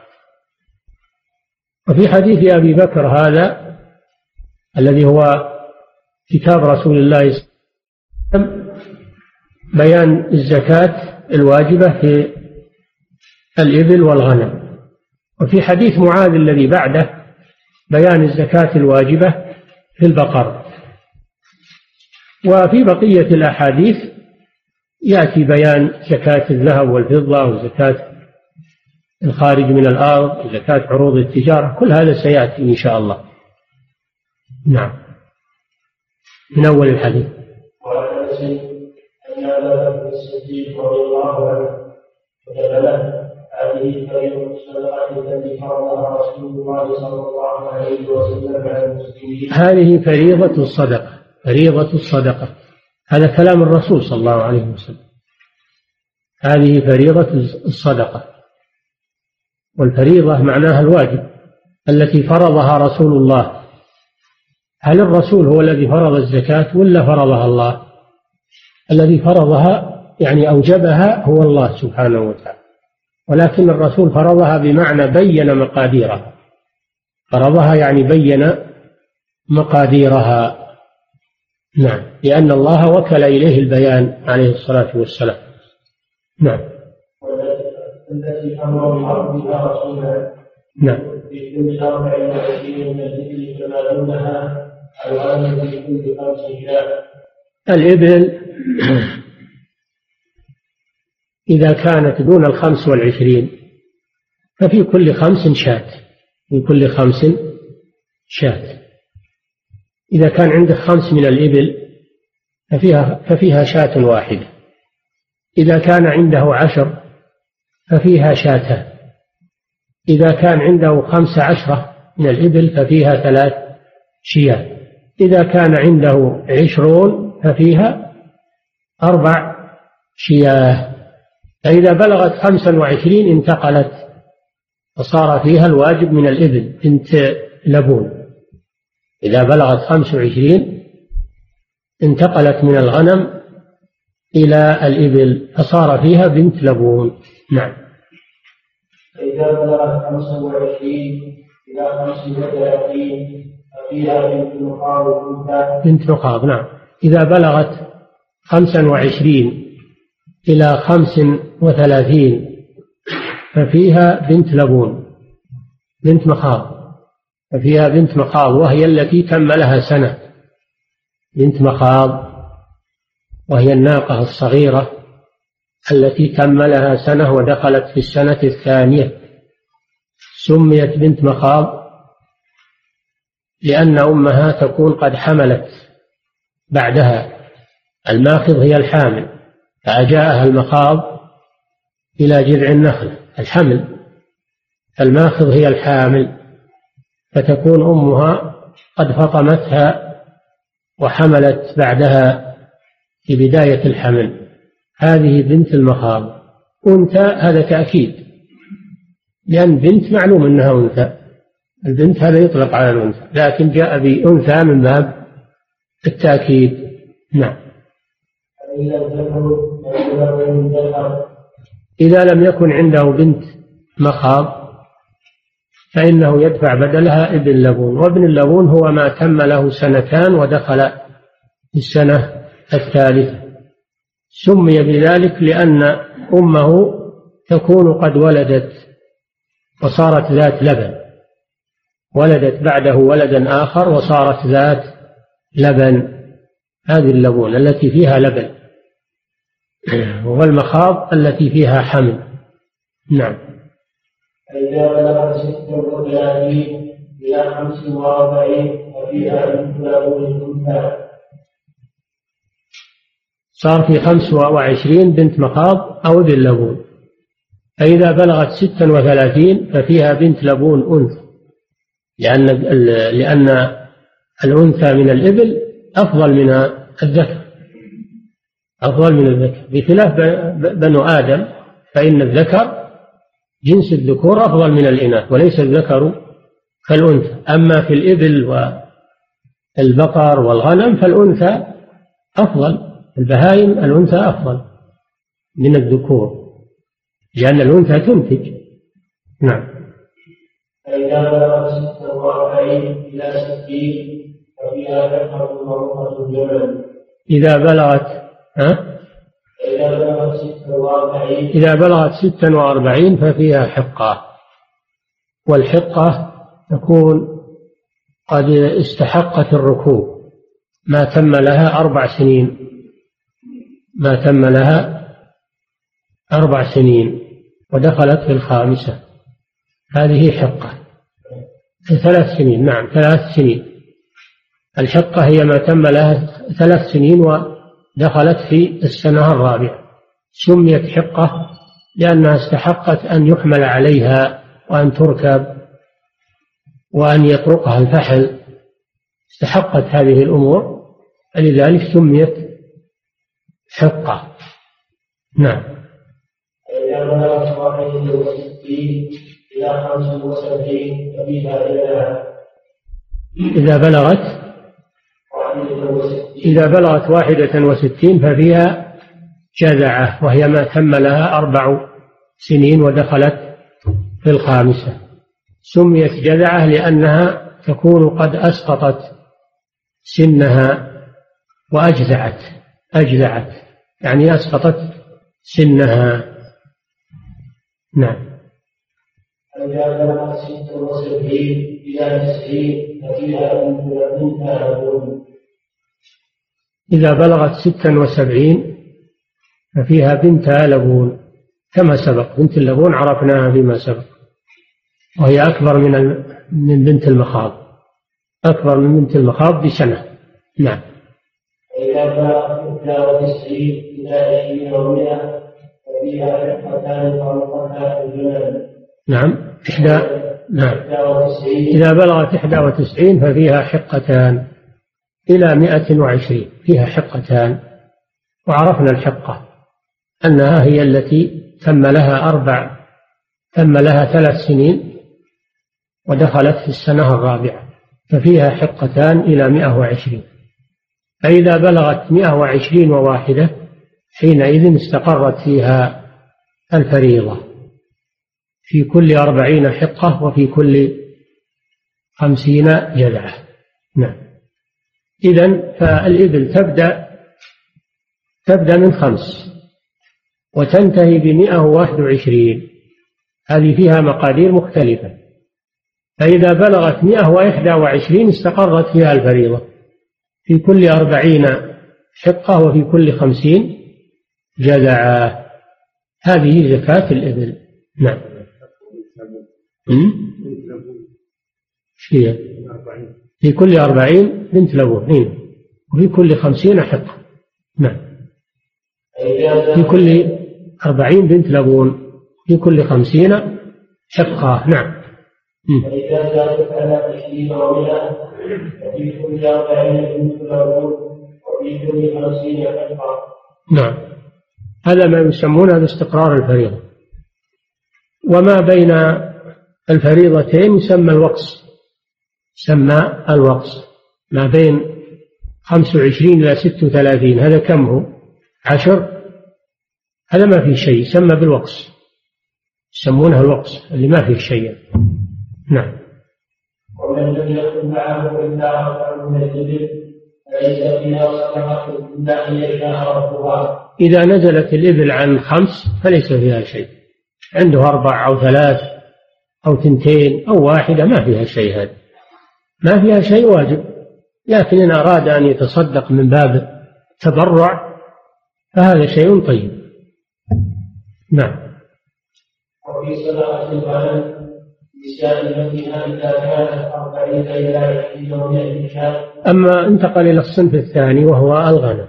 وفي حديث أبي بكر هذا الذي هو كتاب رسول الله صلى الله عليه وسلم بيان الزكاة الواجبة في الإبل والغنم. وفي حديث معاذ الذي بعده بيان الزكاة الواجبة في البقر. وفي بقية الأحاديث يأتي بيان زكاة الذهب والفضة وزكاة الخارج من الأرض وزكاة عروض التجارة كل هذا سيأتي إن شاء الله. نعم. من أول الحديث. ابا بكر الصديق رضي الله عنه الصدقه التي فرضها رسول الله صلى الله عليه وسلم على المسلمين. هذه فريضة الصدقة فريضة الصدقة. هذا كلام الرسول صلى الله عليه وسلم. هذه فريضة الصدقة. والفريضة معناها الواجب التي فرضها رسول الله. هل الرسول هو الذي فرض الزكاة ولا فرضها الله؟ الذي فرضها يعني أوجبها هو الله سبحانه وتعالى. ولكن الرسول فرضها بمعنى بين مقاديرها. فرضها يعني بين مقاديرها. نعم. لأن الله وكل إليه البيان عليه الصلاة والسلام. نعم. التي أمر الله بها رسوله. نعم. في كل أربع وعشرين من الذكر كما دونها الوان في كل خمس الإبل إذا كانت دون الخمس والعشرين ففي كل خمس شاة في كل خمس شاة إذا كان عندك خمس من الإبل ففيها ففيها شاة واحدة. إذا كان عنده عشر ففيها شاتان. إذا كان عنده خمس عشرة من الإبل ففيها ثلاث شياه إذا كان عنده عشرون ففيها أربع شياه فإذا بلغت خمسا وعشرين انتقلت وصار فيها الواجب من الإبل بنت لبون إذا بلغت خمس وعشرين انتقلت من الغنم إلى الإبل فصار فيها بنت لبون. نعم. فإذا بلغت خمسا وعشرين إلى خمس وثلاثين ففيها بنت الأنثى بنت نقاض نعم. إذا بلغت خمسا وعشرين إلى خمس وثلاثين ففيها بنت لبون بنت مخاض ففيها بنت مخاض وهي التي تم لها سنة. بنت مخاض وهي الناقة الصغيرة التي تم لها سنة ودخلت في السنة الثانية. سميت بنت مخاض لأن أمها تكون قد حملت بعدها. الماخض هي الحامل. فأجاءها المخاض إلى جذع النخلة الحمل. الماخض هي الحامل فتكون أمها قد فطمتها وحملت بعدها في بداية الحمل. هذه بنت المخاض. أنثى هذا تأكيد لأن بنت معلوم أنها أنثى. البنت هذا يطلق على الأنثى لكن جاء بأنثى من باب التأكيد. نعم. إذا لم يكن عنده بنت مخاض فإنه يدفع بدلها ابن لبون. وابن اللبون هو ما تم له سنتان ودخل في السنة الثالثة. سمي بذلك لأن أمه تكون قد ولدت وصارت ذات لبن. ولدت بعده ولدا آخر وصارت ذات لبن. هذه اللبون التي فيها لبن. *clears throat* والمخاض التي فيها حمل. نعم. فإذا بلغت ست إلى خمس وأربعين ففيها بنت له الأنثى صار في خمس وعشرين بنت مخاض أو ابن لبون. فإذا بلغت ستا وثلاثين ففيها بنت لبون أنثى. لأن لأن الأنثى من الإبل أفضل من الذكر. أفضل من الذكر. بخلاف بنو آدم فإن الذكر جنس الذكور أفضل من الإناث وليس الذكر كالأنثى. أما في الإبل والبقر والغنم فالأنثى أفضل البهائم الأنثى أفضل من الذكور لأن الأنثى تنتج. نعم. فإذا بلغت ستة وأربعين إلى ستين ففيها فتحة مرقة الجبل إذا بلغت ها؟ إذا بلغت ستا وأربعين ففيها حقة. والحقة تكون قد استحقت الركوب. ما تم لها أربع سنين. ما تم لها أربع سنين. ودخلت في الخامسة. هذه حقة. في ثلاث سنين. نعم ثلاث سنين. الحقة هي ما تم لها ثلاث سنين ودخلت في السنة الرابعة. سميت حقة لأنها استحقت أن يحمل عليها وأن تركب وأن يطرقها الفحل. استحقت هذه الأمور فلذلك سميت حقة. نعم. إذا بلغت إذا بلغت واحدة وستين ففيها جذعة وهي ما تم لها أربع سنين ودخلت في الخامسة. سميت جذعة لأنها تكون قد أسقطت سنها وأجزعت أجزعت يعني أسقطت سنها. نعم. فإذا إذا بلغت ستا وسبعين ففيها بنتها لبون. كما سبق بنت اللبون عرفناها فيما سبق. وهي أكبر من من بنت المخاض. أكبر من بنت المخاض بسنة. نعم. إذا بلغ وتسعين إلى عشرين ومئة ففيها حقتان الجنان نعم. إحدى نعم. إذا بلغت إحدى وتسعين ففيها حقتان. إلى مئة وعشرين فيها حقتان وعرفنا الحقة أنها هي التي تم لها أربع تم لها ثلاث سنين ودخلت في السنة الرابعة ففيها حقتان إلى مئة وعشرين. فإذا بلغت مئة وعشرين وواحدة حينئذ استقرت فيها الفريضة. في كل أربعين حقة وفي كل خمسين جذعة. نعم. إذا فالإبل تبدأ تبدأ من خمس وتنتهي بمئة وواحد وعشرين. هذه فيها مقادير مختلفة. فإذا بلغت مئة وإحدى وعشرين استقرت فيها الفريضة. في كل أربعين حقة وفي كل خمسين جذعة. هذه زكاة الإبل. نعم. هي في كل أربعين بنت لبون وفي كل خمسين حقة نعم. في كل أربعين بنت لبون في كل خمسين حقة نعم. فإذا زادت على كل أربعين مثل وفي كل نعم. هذا ما يسمونه باستقرار الفريضة. وما بين الفريضتين يسمى الوقص. يسمى الوقص. ما بين خمس وعشرين إلى ست وثلاثين. هذا كم هو؟ عشر؟ هذا ما فيه شيء. يسمى بالوقص. يسمونه الوقص اللي ما فيه شيء. نعم. ومن لم يكن معه إلا أربع من الإبل فليس فيها صدقة إلا أن يشاء ربها. إذا نزلت الإبل عن خمس فليس فيها شيء. عنده أربع أو ثلاث أو ثنتين أو واحدة ما فيها شيء هذا. ما فيها شيء واجب. لكن إن أراد أن يتصدق من باب تبرع فهذا شيء طيب. نعم. وفي صدقة الغنم أما انتقل إلى الصنف الثاني وهو الغنم.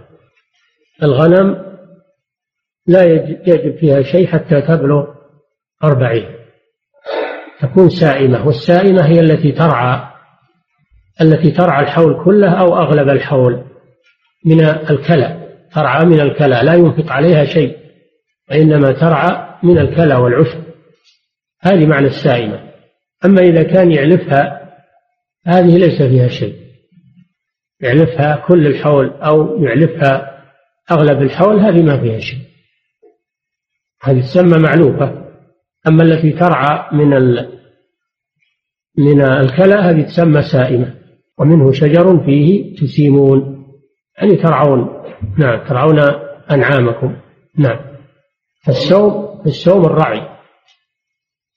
الغنم لا يجب فيها شيء حتى تبلغ أربعين. تكون سائمة والسائمة هي التي ترعى التي ترعى الحول كله أو أغلب الحول من الكلى ترعى من الكلى لا ينفق عليها شيء وإنما ترعى من الكلى والعشب. هذه معنى السائمة. أما إذا كان يعلفها هذه ليس فيها شيء. يعلفها كل الحول أو يعلفها أغلب الحول هذه ما فيها شيء. هذه تسمى معلوفة أما التي ترعى من من الكلى هذه تسمى سائمة. ومنه شجر فيه تسيمون يعني ترعون نعم ترعون أنعامكم نعم. فالسوم السوم الرعي.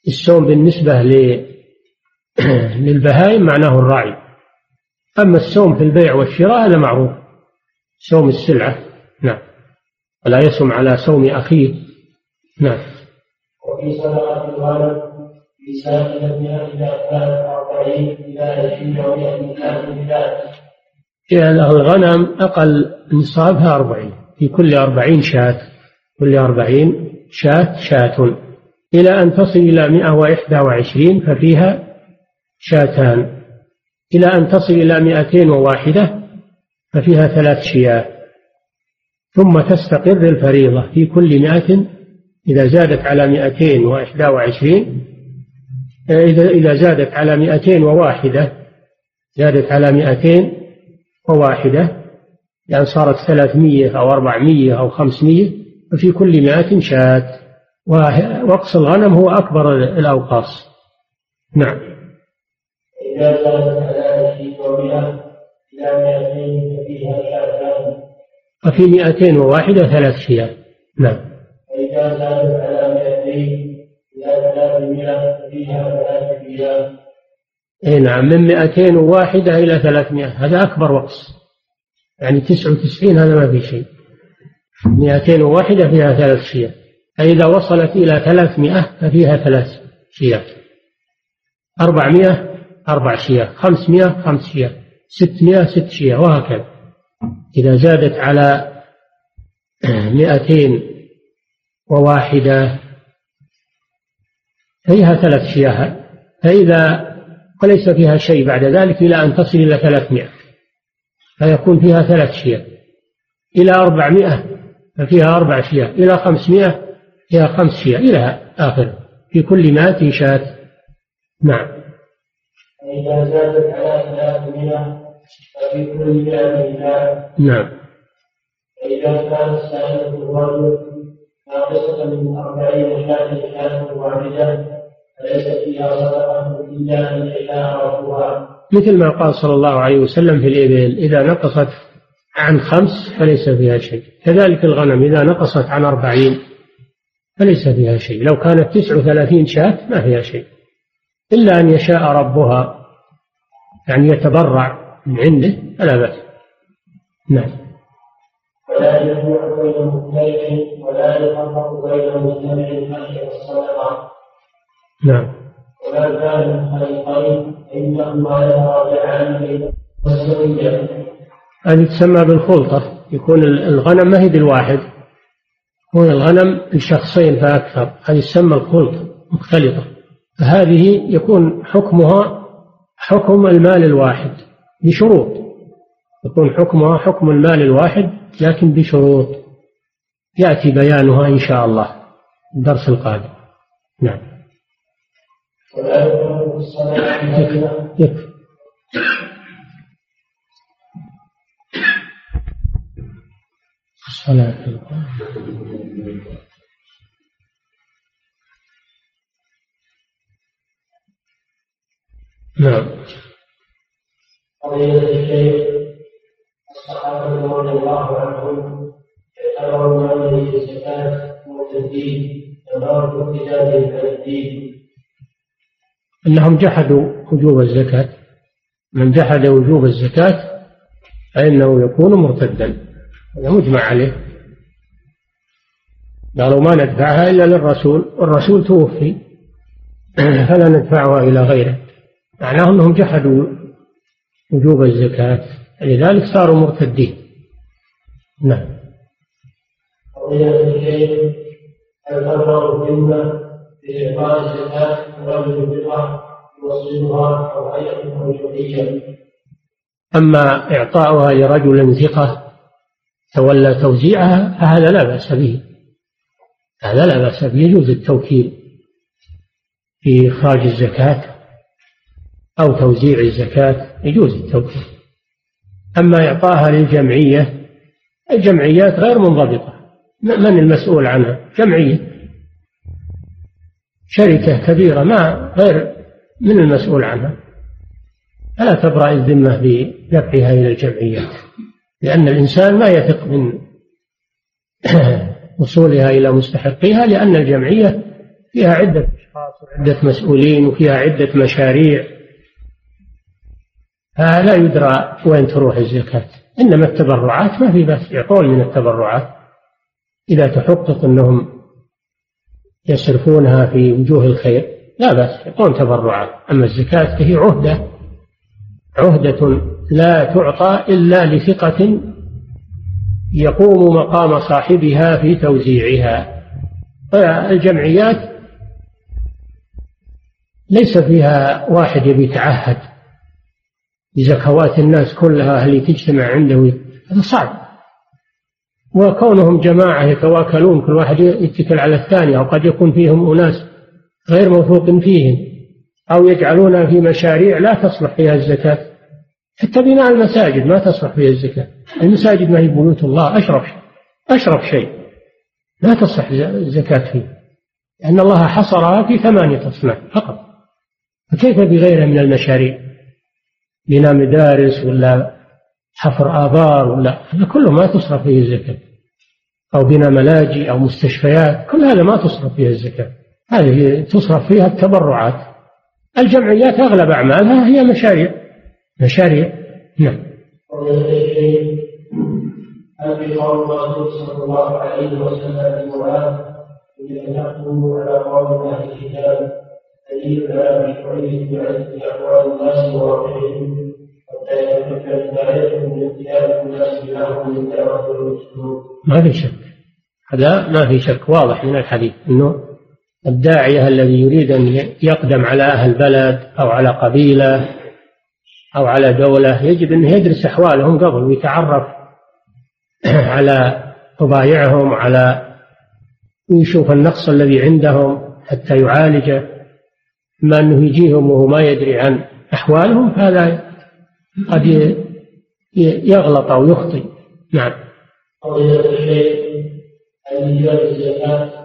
السوم بالنسبة *clears throat* للبهائم معناه الرعي. أما السوم في البيع والشراء هذا معروف. سوم السلعة نعم. ولا يسم على سوم أخيه نعم. وفي صدقة الغنم في سائلتها إذا كانت أربعين إلى عشرين ومئة إذا الغنم أقل نصابها أربعين. في كل أربعين شاة. كل أربعين شاة شاة. إلى أن تصل إلى مئة وإحدى وعشرين ففيها شاتان. إلى أن تصل إلى مئتين وواحدة ففيها ثلاث شياة. ثم تستقر الفريضة في كل مئة. إذا زادت على مئتين وإحدى وعشرين إذا إذا زادت على مئتين وواحدة زادت على مئتين وواحدة يعني صارت ثلاثمية أو أربعمية أو خمسمية ففي كل مئة شاة وقص الغنم هو أكبر الأوقاص. نعم. إذا زادت على ومئة إلى مئتين ففيها شاتان وفي مئتين وواحدة ثلاث شياه نعم. وإذا زادت اي نعم من 201 إلى 300 هذا أكبر وقص يعني 99 هذا ما في شيء. 201 فيها ثلاث شياه فإذا وصلت إلى 300 ففيها ثلاث شياه 400 أربع شياه 500 خمس شياه 600 ست شياه وهكذا. إذا زادت على 200 وواحدة فيها ثلاث شياه فإذا وليس فيها شيء بعد ذلك إلى أن تصل إلى ثلاثمائة. فيكون فيها ثلاث شياه إلى أربعمائة ففيها أربع شياه إلى خمسمائة فيها خمس شياه إلى آخر. في كل مائة شاة. نعم. فإذا زادت على ثلاثمائة ففي كل مائة شاة. نعم. فإذا كانت سائلة الرجل ناقصة من أربعين شاة شاة واحدة. مثل ما قال صلى الله عليه وسلم في الإبل إذا نقصت عن خمس فليس فيها شيء. كذلك الغنم إذا نقصت عن أربعين فليس فيها شيء. لو كانت تسع وثلاثين شاة ما فيها شيء. إلا أن يشاء ربها يعني يتبرع من عنده فلا بأس. نعم. ولا يجمع بين مختلف ولا يفرق بين مجتمع نعم. وما كان خليقين فانهما يتراجعان والسويه هذه تسمى بالخلطة يكون الغنم ما هي بالواحد. يكون الغنم لشخصين فأكثر هذه تسمى الخلطة مختلطة. فهذه يكون حكمها حكم المال الواحد بشروط. يكون حكمها حكم المال الواحد لكن بشروط. يأتي بيانها إن شاء الله الدرس القادم. نعم. يكفي. الصلاة نعم. قضية الشيخ الصحابة رضي الله عنهم اعتبروا هذه الزكاة والتسديد تبارك ابتداء الدين أنهم جحدوا وجوب الزكاة. من جحد وجوب الزكاة فإنه يكون مرتدا. هذا مجمع عليه. قالوا ما ندفعها إلا للرسول. والرسول توفي. *clears throat* فلا ندفعها إلى غيره. معناه أنهم جحدوا وجوب الزكاة. لذلك صاروا مرتدين. نعم. بإعطاء الزكاة رجل بالأرض يوصلها أو هيئة أو أما إعطاؤها لرجل ثقة تولى توزيعها فهذا لا بأس به. هذا لا بأس به. يجوز التوكيل في إخراج الزكاة أو توزيع الزكاة. يجوز التوكيل. أما إعطاها للجمعية الجمعيات غير منضبطة. من المسؤول عنها؟ جمعية. شركة كبيرة ما غير من المسؤول عنها. فلا تبرأ الذمة بدفعها إلى الجمعيات لأن الإنسان ما يثق من *coughs* وصولها إلى مستحقيها لأن الجمعية فيها عدة أشخاص وعدة مسؤولين وفيها عدة مشاريع. فلا يدرى وين تروح الزكاة. إنما التبرعات ما في بس يعطون من التبرعات إذا تحقق أنهم يصرفونها في وجوه الخير. لا بأس يعطون تبرعات أما الزكاة فهي عهدة عهدة لا تعطى إلا لثقة يقوم مقام صاحبها في توزيعها. الجمعيات ليس فيها واحد يبي يتعهد بزكوات الناس كلها اللي تجتمع عنده. هذا صعب. وكونهم جماعة يتواكلون كل واحد يتكل على الثاني أو قد يكون فيهم أناس غير موثوق فيهم أو يجعلونها في مشاريع لا تصلح فيها الزكاة. حتى بناء المساجد ما تصلح فيها الزكاة. المساجد ما هي بيوت الله أشرف أشرف شيء. لا تصح الزكاة فيه لأن الله حصرها في ثمانية أصناف فقط. فكيف بغيرها من المشاريع؟ بناء مدارس ولا حفر آبار ولا هذا كله ما تصرف فيه الزكاة. أو بناء ملاجئ أو مستشفيات كل هذا ما تصرف فيها الزكاة. هذه تصرف فيها التبرعات. الجمعيات أغلب أعمالها هي مشاريع. مشاريع. نعم. هل في قول الرسول صلى الله عليه وسلم لمعاذ إذا نحكم على قول أهل الكتاب دليل على مشروعية بعزة أقوال الناس وواقعهم ما في شك. هذا ما في شك. واضح من الحديث إنه الداعية الذي يريد أن يقدم على أهل بلد أو على قبيلة أو على دولة يجب أنه يدرس أحوالهم قبل ويتعرف *clears throat* على طبايعهم على ويشوف النقص الذي عندهم حتى يعالجه. ما أنه يجيهم وهو ما يدري عن أحوالهم فهذا قد يغلط أو يخطئ. نعم. قضية أن الزكاة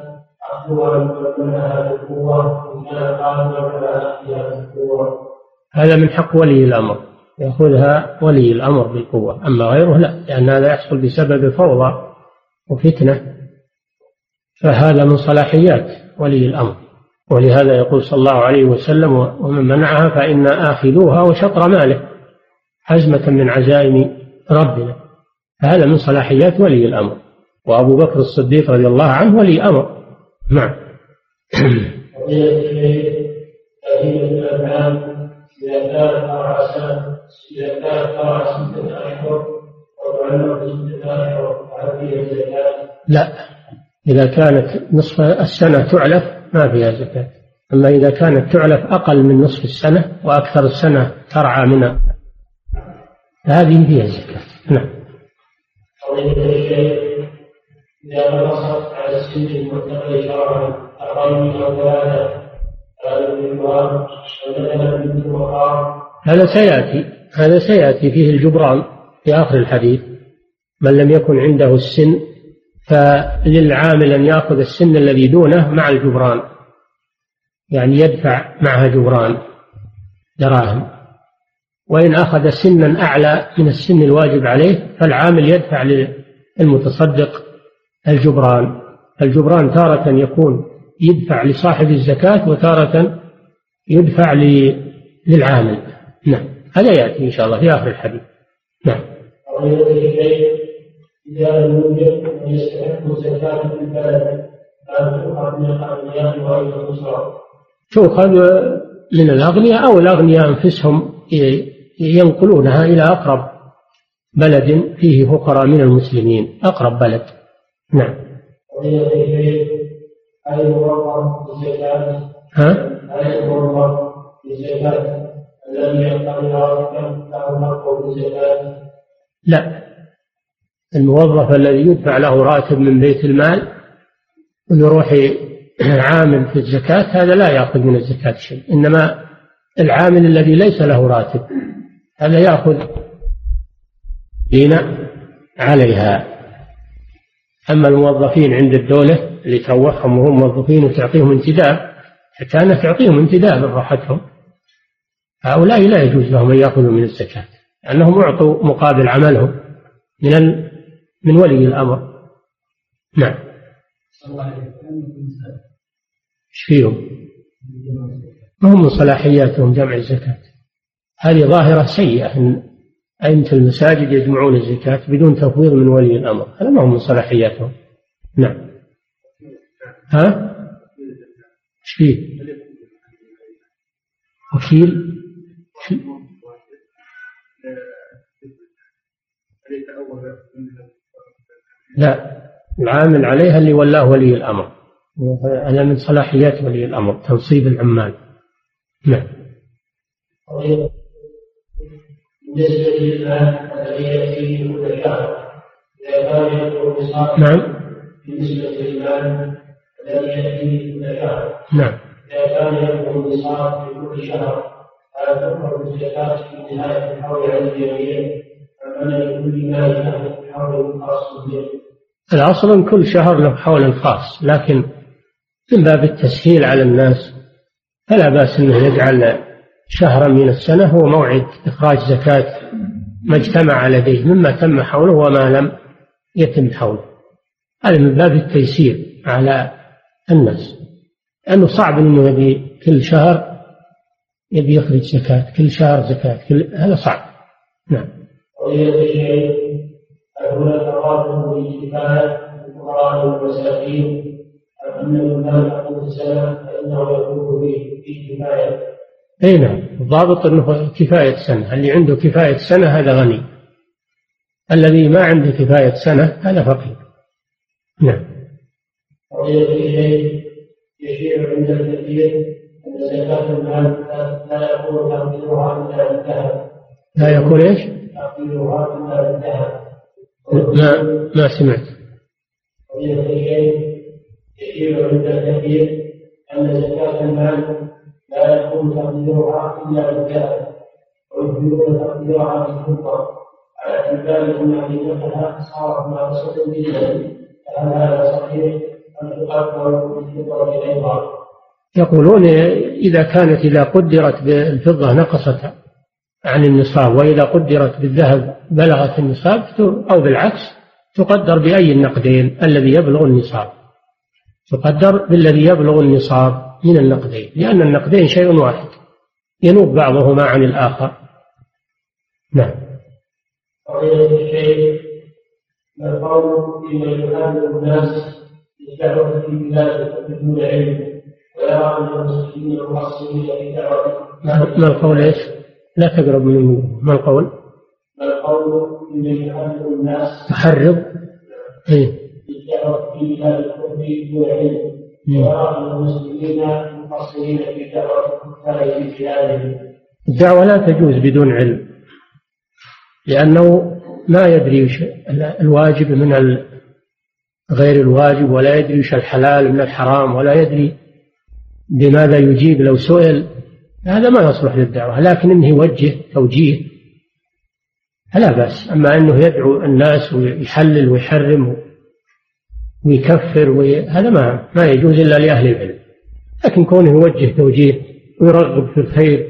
هذا من حق ولي الأمر يأخذها ولي الأمر بالقوة أما غيره لا لأن هذا يحصل بسبب فوضى وفتنة. فهذا من صلاحيات ولي الأمر ولهذا يقول صلى الله عليه وسلم ومن منعها فإن آخذوها وشطر ماله. حزمة من عزائم ربنا. فهذا من صلاحيات ولي الأمر. وأبو بكر الصديق رضي الله عنه ولي أمر. نعم. سنة لا. إذا كانت نصف السنة تعلف ما فيها زكاة. أما إذا كانت تعلف أقل من نصف السنة وأكثر السنة ترعى منها. فهذه فيها زكاة نعم. إذا على السن شرعا ثلاثة هذا سيأتي هذا سيأتي فيه الجبران في آخر الحديث. من لم يكن عنده السن فللعامل أن يأخذ السن الذي دونه مع الجبران. يعني يدفع معها جبران دراهم. وإن أخذ سنا أعلى من السن الواجب عليه فالعامل يدفع للمتصدق الجبران. الجبران تارة يكون يدفع لصاحب الزكاة وتارة يدفع للعامل. نعم. هذا يأتي إن شاء الله في آخر الحديث. نعم. إذا لم يوجد من يستحق تؤخذ الأغنياء وغير تؤخذ من الأغنياء أو الأغنياء أنفسهم ينقلونها إلى أقرب بلد فيه فقراء من المسلمين أقرب بلد نعم؟ ها؟ لا الموظف الذي يدفع له راتب من بيت المال ويروح عامل في الزكاة هذا لا يأخذ من الزكاة شيء إنما العامل الذي ليس له راتب هذا يأخذ دين عليها. أما الموظفين عند الدولة اللي تروحهم وهم موظفين وتعطيهم انتداب حتى أنها تعطيهم انتداب راحتهم هؤلاء لا يجوز لهم أن يأخذوا من الزكاة لأنهم أعطوا مقابل عملهم من ال... من ولي الأمر. نعم. إيش فيهم؟ ما هم من صلاحياتهم جمع الزكاة. هذه ظاهرة سيئة. أن أئمة المساجد يجمعون الزكاة بدون تفويض من ولي الأمر. هذا ما هم من صلاحياتهم. نعم. ها؟ إيش فيه؟ وكيل؟ لا. العامل عليها اللي ولاه ولي الأمر. هذا من صلاحيات ولي الأمر تنصيب العمال. نعم. بالنسبة الذي كل شهر إذا كان نعم بالنسبة للمال الذي كل شهر نعم إذا كان في كل شهر الزكاة في لكل مال له به؟ الأصل أن كل شهر له حول خاص لكن من باب التسهيل على الناس فلا بأس أنه يجعل شهرا من السنة هو موعد إخراج زكاة ما اجتمع لديه مما تم حوله وما لم يتم حوله. هذا من باب التيسير على الناس. لأنه صعب أنه يبي كل شهر يبي يخرج زكاة كل شهر زكاة كل هذا صعب. نعم. هناك تراتب بالكفاية الفقراء والمساكين أم كان يقول السنة فإنه يكون في كفاية أي نعم. الضابط أنه كفاية سنة. اللي عنده كفاية سنة هذا غني. الذي ما عنده كفاية سنة هذا فقير. نعم. عند الكثير أن زكاة المال لا يكون تقديرها لا يكون إيش؟ تقديرها ما ما سمعت. يشير عند الكثير أن زكاة المال لا يكون تقديرها إلا بالذهب ويمكن تقديرها بالفضة على اعتبار أن حقيقتها صارت ناقصة جدا. فهل هذا صحيح؟ أم تقدر بالفضة أيضا؟ يقولون إذا كانت إذا قدرت بالفضة نقصت عن النصاب وإذا قدرت بالذهب بلغت النصاب أو بالعكس تقدر بأي النقدين؟ الذي يبلغ النصاب. تقدر بالذي يبلغ النصاب. من النقدين لأن النقدين شيء واحد ينوب بعضهما عن الآخر. نعم. قضية الشيء ما القول فيما يحاول الناس بالدعوة في بلاد بدون علم ويرى أن المسلمين مقصرين في دعوة ما القول إيش؟ لا تقرب من الموضوع ما القول؟ ما القول فيما يحاول الناس تحرض. إيه. بالدعوة في بلاد بدون علم؟ المقصرين في دعوة الدعوة لا تجوز بدون علم لأنه ما يدري وش الواجب من غير الواجب ولا يدري وش الحلال من الحرام ولا يدري بماذا يجيب لو سئل. هذا ما يصلح للدعوة لكن إنه يوجه توجيه. فلا بأس أما أنه يدعو الناس ويحلل ويحرم ويكفر هذا ما ما يجوز إلا لأهل العلم. لكن كونه يوجه توجيه ويرغب في الخير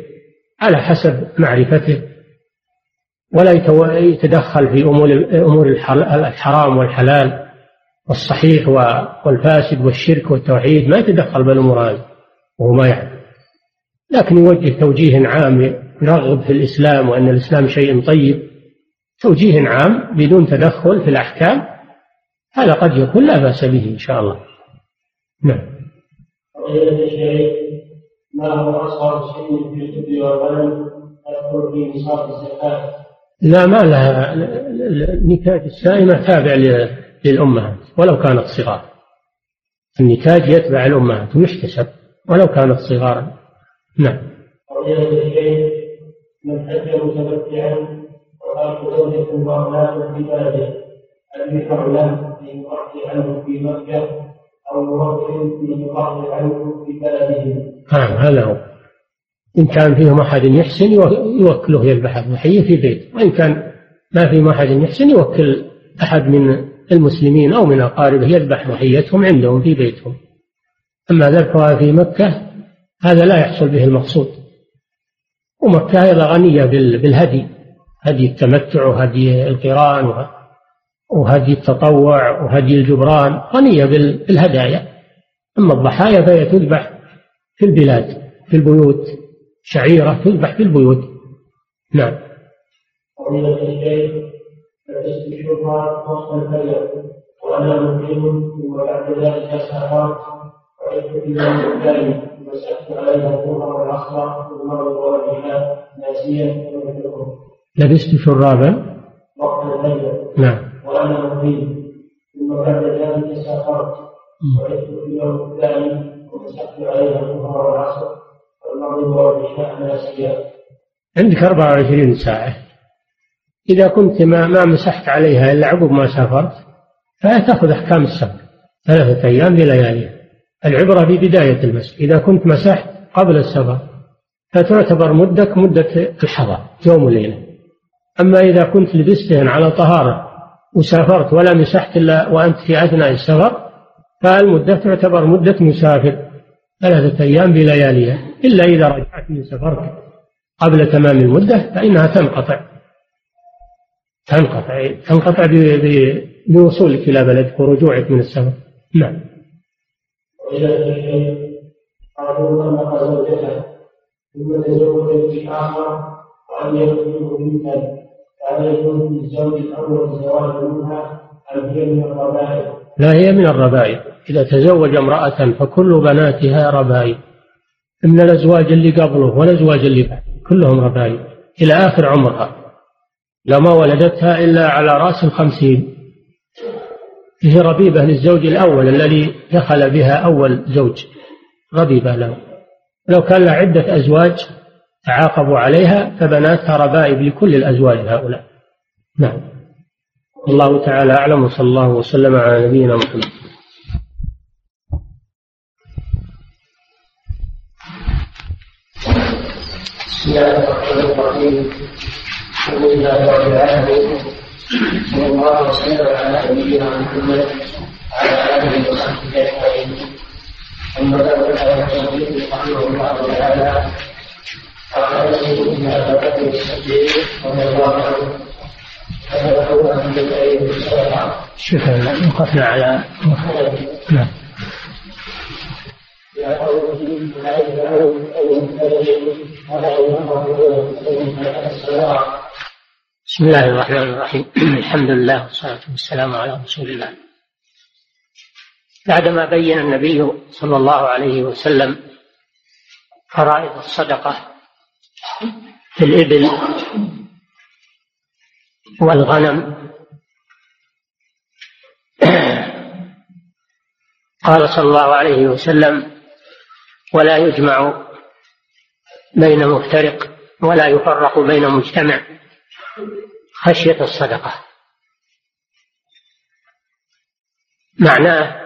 على حسب معرفته ولا يتدخل في أمور أمور الحرام والحلال والصحيح والفاسد والشرك والتوحيد ما يتدخل بالأمور هذه وهو ما يعلم لكن يوجه توجيه عام يرغب في الإسلام وأن الإسلام شيء طيب توجيه عام بدون تدخل في الأحكام هذا قد يكون لا بأس به إن شاء الله. نعم. ما هو أصغر شيء في الزكاة لا ما لها النتاج السائمة تابع للأمهات ولو كانت صغار النتاج يتبع الأمهات ويحتسب ولو كانت صغارا نعم. من حج متمتعا وأولاد في عنه في مكة أو عنه في بلده. نعم هذا هو. إن كان فيهم أحد يحسن يوكله يذبح الضحية في بيت وإن كان ما فيهم أحد يحسن يوكل أحد من المسلمين أو من أقاربه يذبح ضحيتهم عندهم في بيتهم أما ذبحها في مكة هذا لا يحصل به المقصود ومكة أيضا غنية بالهدي هدي التمتع وهدي القران وهدي التطوع وهدي الجبران غنية بالهدايا. أما الضحايا فهي تذبح في البلاد في البيوت. شعيرة تذبح في البيوت. نعم. فضيلة الشيخ فاستشرفها وسط الفجر وأنا مقيم ثم بعد ذلك سافرت وعدت عليها الظهر والعصر والمغرب والعشاء ناسيا لبست شرابا؟ وقت الفجر نعم. وأنا مقيم ثم بعد ذلك سافرت. وعدت في اليوم الثاني. ومسكت عليها الظهر والعصر. والمغرب والعشاء ناسيا عندك 24 ساعة. إذا كنت ما, ما مسحت عليها إلا عقب ما سافرت فتأخذ أحكام السفر. ثلاثة أيام بلياليها العبرة ببداية المسح. إذا كنت مسحت قبل السفر فتعتبر مدك مدة الحضر يوم وليلة. أما إذا كنت لبستهن على طهارة وسافرت ولا مسحت إلا وأنت في أثناء السفر فالمدة تعتبر مدة مسافر. ثلاثة أيام بلياليها إلا إذا رجعت من سفرك قبل تمام المدة فإنها تنقطع. تنقطع تنقطع بوصولك إلى بلدك ورجوعك من السفر. نعم. وإذا طلق زوجته ثم تزوج في آخر وأن يكون منها هل يكون الأول الزواج منها أم هي من الربائب؟ لا هي من الربائب. إذا تزوج امرأة فكل بناتها ربائب. من الأزواج اللي قبله والأزواج اللي بعده كلهم ربائب. إلى آخر عمرها. لما ولدتها إلا على رأس الخمسين. هي ربيبة للزوج الأول الذي دخل بها أول زوج. ربيبة له. لو كان لها عدة أزواج تعاقبوا عليها فبناتها ربائب لكل الأزواج هؤلاء. نعم. الله تعالى أعلم وصلى الله وسلم على نبينا محمد. بسم الله الرحمن الرحيم. الحمد لله رب العالمين صلى الله وسلم على نبينا محمد وعلى آله وصحبه أجمعين. أما بعد فيقول رحمه الله تعالى الله عنه شوف وقفنا على بسم الله الرحمن الرحيم. الحمد لله والصلاة والسلام على رسول الله. بعدما بين النبي صلى الله عليه وسلم فرائض الصدقة في الإبل والغنم. قال صلى الله عليه وسلم ولا يجمع بين مفترق ولا يفرق بين مجتمع خشية الصدقة. معناه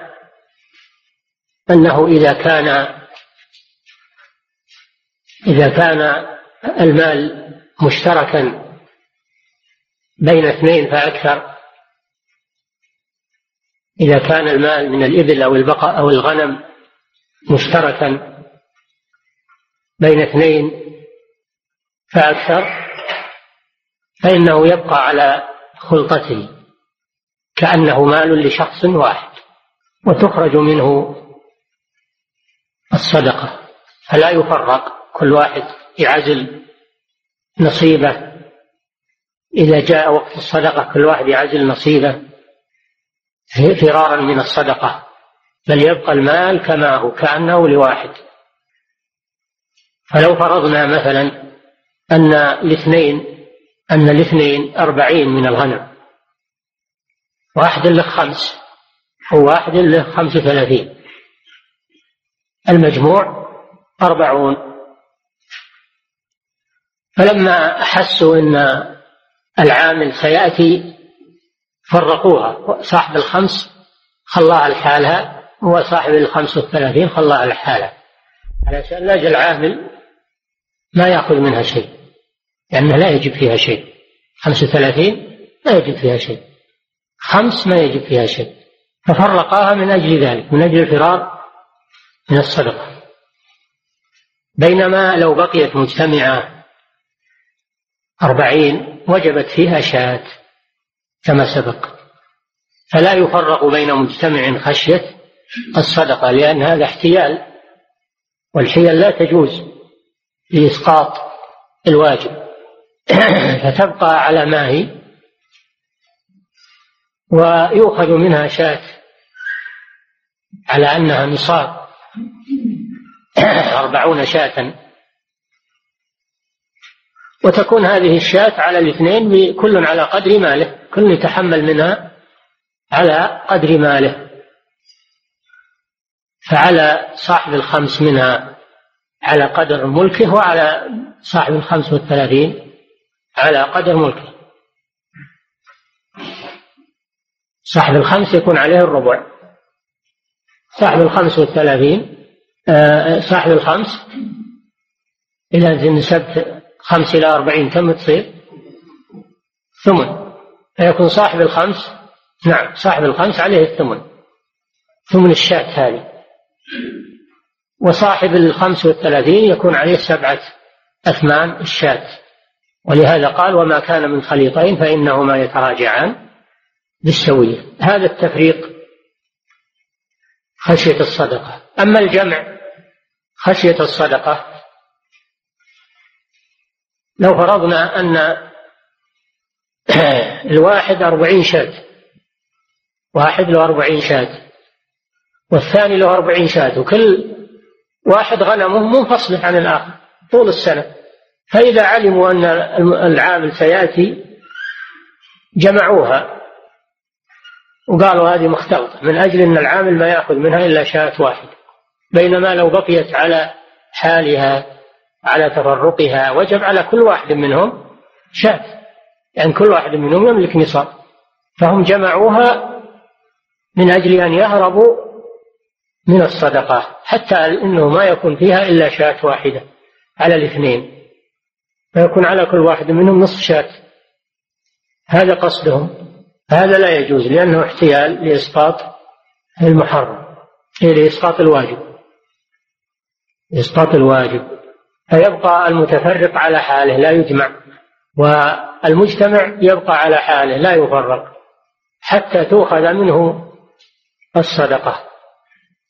أنه إذا كان إذا كان المال مشتركا بين اثنين فأكثر. إذا كان المال من الإبل أو البقر أو الغنم مشتركا بين اثنين فأكثر فإنه يبقى على خلطته كأنه مال لشخص واحد وتخرج منه الصدقة. فلا يفرق كل واحد يعزل نصيبه. إذا جاء وقت الصدقة كل واحد يعزل نصيبه فرارا من الصدقة. بل يبقى المال كما هو كأنه لواحد. فلو فرضنا مثلا أن الاثنين أن الاثنين أربعين من الغنم. واحد له خمس وواحد له خمس وثلاثين. المجموع أربعون. فلما أحسوا أن العامل سيأتي فرقوها. صاحب الخمس خلاها لحالها وصاحب الخمس والثلاثين خلاها لحالها علشان لا العامل ما يأخذ منها شيء لأنه لا يجب فيها شيء. خمس وثلاثين لا يجب فيها شيء. خمس ما يجب فيها شيء. ففرقاها من أجل ذلك من أجل الفرار من الصدقة. بينما لو بقيت مجتمعة أربعين وجبت فيها شاة كما سبق. فلا يفرق بين مجتمع خشية الصدقة لأن هذا احتيال والحيل لا تجوز لإسقاط الواجب. *coughs* فتبقى على ما هي ويؤخذ منها شاة على أنها نصاب أربعون شاة وتكون هذه الشاة على الاثنين كل على قدر ماله كل يتحمل منها على قدر ماله. فعلى صاحب الخمس منها على قدر ملكه وعلى صاحب الخمس والثلاثين على قدر ملكه. صاحب الخمس يكون عليه الربع. صاحب الخمس والثلاثين آه، صاحب الخمس إذا نسبت خمس إلى أربعين كم تصير؟ ثمن. فيكون صاحب الخمس نعم صاحب الخمس عليه الثمن. ثمن الشاة هذه. وصاحب الخمس والثلاثين يكون عليه سبعة أثمان الشاة. ولهذا قال وما كان من خليطين فإنهما يتراجعان بالسوية. هذا التفريق خشية الصدقة. أما الجمع خشية الصدقة لو فرضنا أن *clears throat* الواحد أربعين شاة واحد له أربعين شاة والثاني له أربعين شاة وكل واحد غنمه منفصلة عن الآخر طول السنة. فإذا علموا أن العامل سيأتي جمعوها وقالوا هذه مختلطة. من أجل أن العامل ما يأخذ منها إلا شاة واحدة بينما لو بقيت على حالها على تفرقها وجب على كل واحد منهم شاة يعني كل واحد منهم يملك نصاب. فهم جمعوها من أجل أن يهربوا من الصدقة حتى أنه ما يكون فيها إلا شاة واحدة على الاثنين. فيكون على كل واحد منهم نصف شاة. هذا قصدهم. هذا لا يجوز لأنه احتيال لإسقاط المحرم إيه لإسقاط الواجب. إسقاط الواجب. فيبقى المتفرق على حاله لا يجمع. والمجتمع يبقى على حاله لا يفرق. حتى تؤخذ منه الصدقة.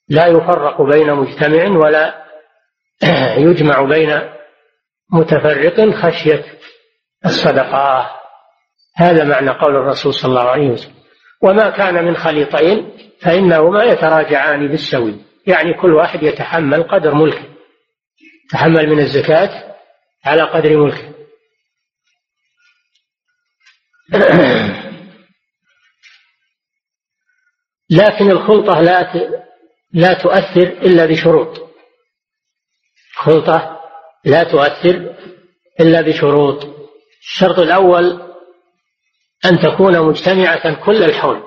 لا يفرق بين مجتمع ولا *clears throat* يجمع بين متفرق خشية الصدقة. هذا معنى قول الرسول صلى الله عليه وسلم. وما كان من خليطين فإنهما يتراجعان بالسوي. يعني كل واحد يتحمل قدر ملكه. تحمل من الزكاة على قدر ملكه. *clears throat* لكن الخلطة لا لا تؤثر إلا بشروط. خلطة لا تؤثر إلا بشروط. الشرط الأول أن تكون مجتمعة كل الحول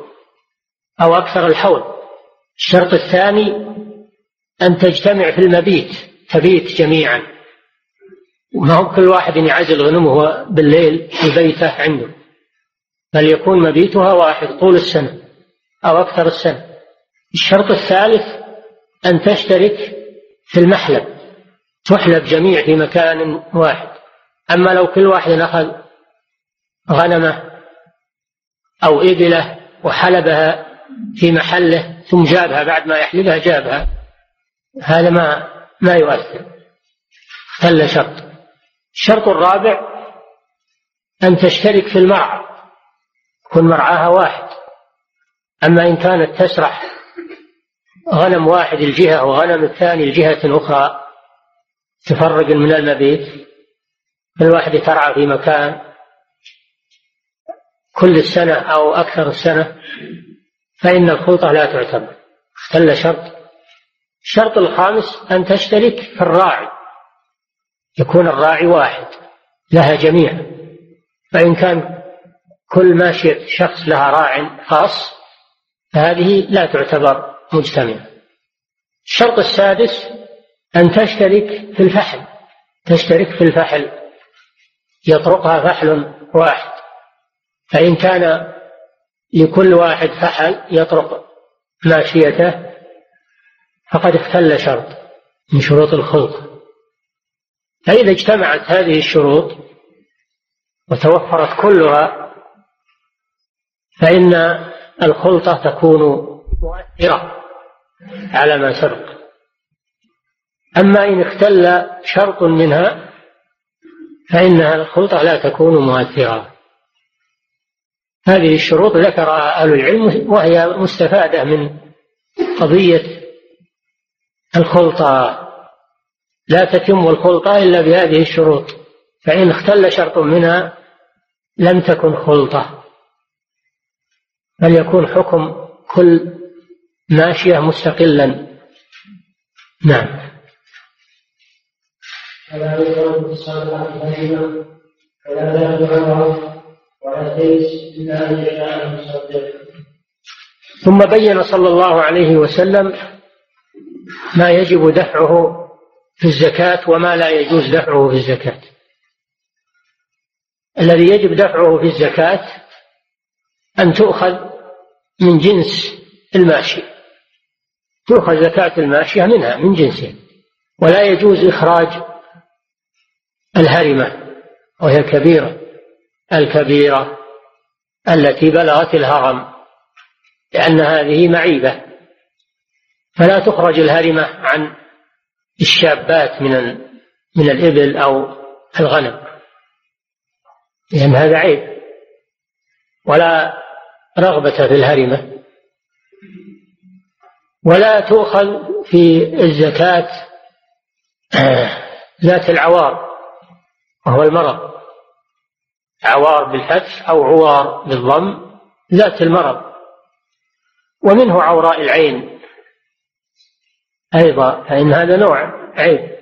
أو أكثر الحول. الشرط الثاني أن تجتمع في المبيت. تبيت جميعا. ما هو كل واحد يعزل غنمه بالليل في بيته عنده. بل يكون مبيتها واحد طول السنة أو أكثر السنة. الشرط الثالث أن تشترك في المحلب. تحلب جميع في مكان واحد. أما لو كل واحد أخذ غنمه أو إبلة وحلبها في محله ثم جابها بعد ما يحلبها جابها هذا ما ما يؤثر. اختل شرط. الشرط الرابع أن تشترك في المرعى. يكون مرعاها واحد. أما إن كانت تسرح غنم واحد الجهة وغنم الثاني الجهة أخرى تفرق من المبيت كل واحد ترعى في مكان كل السنة أو أكثر السنة فإن الخلطة لا تعتبر. اختل شرط. الشرط الخامس أن تشترك في الراعي. يكون الراعي واحد لها جميعا فإن كان كل ماشية شخص لها راع خاص فهذه لا تعتبر مجتمعة الشرط السادس أن تشترك في الفحل. تشترك في الفحل. يطرقها فحل واحد. فإن كان لكل واحد فحل يطرق ماشيته فقد اختل شرط من شروط الخلق. فإذا اجتمعت هذه الشروط وتوفرت كلها فإن الخلطة تكون مؤثرة على ما سبق. أما إن اختل شرط منها فإنها الخلطة لا تكون مؤثرة. هذه الشروط ذكرها أهل العلم وهي مستفادة من قضية الخلطة لا تتم الخلطة إلا بهذه الشروط فإن اختل شرط منها لم تكن خلطة بل يكون حكم كل ماشية مستقلا. نعم. فلا يقرب الصلاة فهما ولا ذات ولا تيس إلا أن يشاء المصدق ثم بين صلى الله عليه وسلم ما يجب دفعه في الزكاة وما لا يجوز دفعه في الزكاة. الذي يجب دفعه في الزكاة أن تؤخذ من جنس الماشي. تؤخذ زكاة الماشية منها من جنسها ولا يجوز إخراج الهرمة وهي الكبيرة الكبيرة التي بلغت الهرم لأن هذه معيبة. فلا تخرج الهرمة عن الشابات من من الإبل أو الغنم. لأن هذا عيب. ولا رغبة في الهرمة. ولا تؤخذ في الزكاة ذات العوار وهو المرض. عوار بالفتح أو عوار بالضم ذات المرض. ومنه عوراء العين. أيضا فإن هذا نوع عيب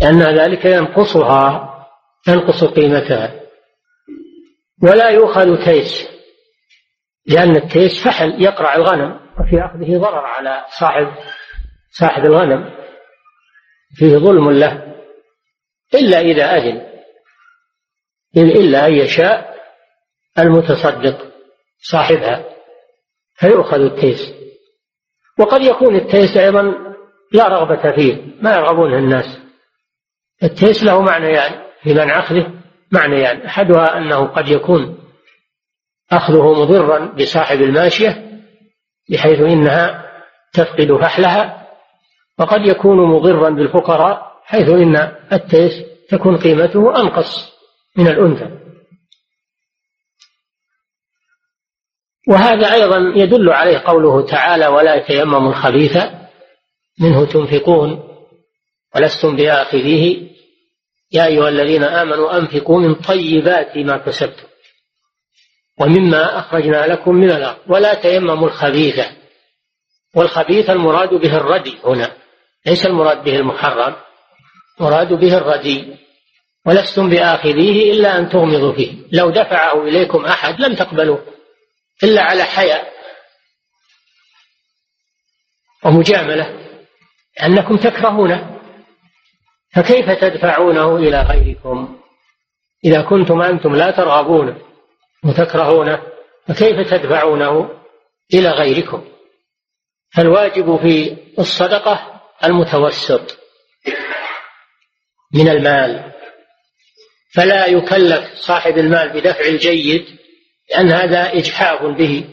لأن ذلك ينقصها ينقص قيمتها. ولا يؤخذ تيس لأن التيس فحل يقرع الغنم وفي أخذه ضرر على صاحب صاحب الغنم. فيه ظلم له إلا إذا أذن إلا أن يشاء المتصدق صاحبها فيؤخذ التيس وقد يكون التيس أيضا لا رغبة فيه ما يرغبونه الناس. التيس له معنيان يعني في منع أخذه معنيان يعني أحدها أنه قد يكون أخذه مضرا بصاحب الماشية بحيث إنها تفقد فحلها وقد يكون مضرا بالفقراء حيث إن التيس تكون قيمته أنقص من الأنثى. وهذا أيضا يدل عليه قوله تعالى ولا يتيمموا الخبيث منه تنفقون ولستم بآخذيه. يا أيها الذين آمنوا أنفقوا من طيبات ما كسبتم ومما أخرجنا لكم من الأرض. ولا تيمموا الخبيث. والخبيث المراد به الردي هنا ليس المراد به المحرم مراد به الردي. ولستم بآخذيه إلا أن تغمضوا فيه. لو دفعه إليكم أحد لم تقبلوا إلا على حياء ومجاملة. لأنكم تكرهونه. فكيف تدفعونه إلى غيركم؟ إذا كنتم أنتم لا ترغبونه وتكرهونه فكيف تدفعونه إلى غيركم؟ فالواجب في الصدقة المتوسط من المال. فلا يكلف صاحب المال بدفع الجيد لأن هذا إجحاف به.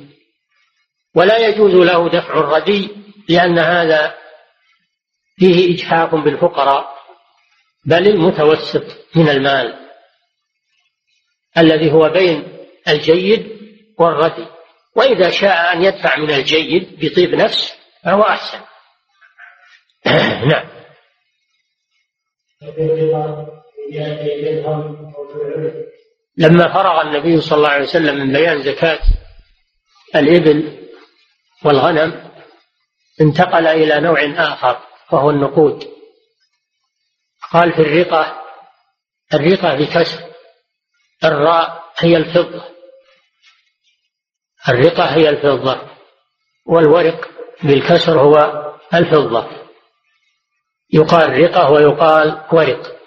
ولا يجوز له دفع الردي لأن هذا فيه إجحاف بالفقراء بل المتوسط من المال الذي هو بين الجيد والردي. وإذا شاء أن يدفع من الجيد بطيب نفس فهو أحسن. *clears throat* نعم. لما فرغ النبي صلى الله عليه وسلم من بيان زكاة الإبل والغنم انتقل إلى نوع آخر. وهو النقود. قال في الرقة الرقة بكسر الراء هي الفضة. الرقة هي الفضة والورق بالكسر هو الفضة. يقال رقة ويقال ورق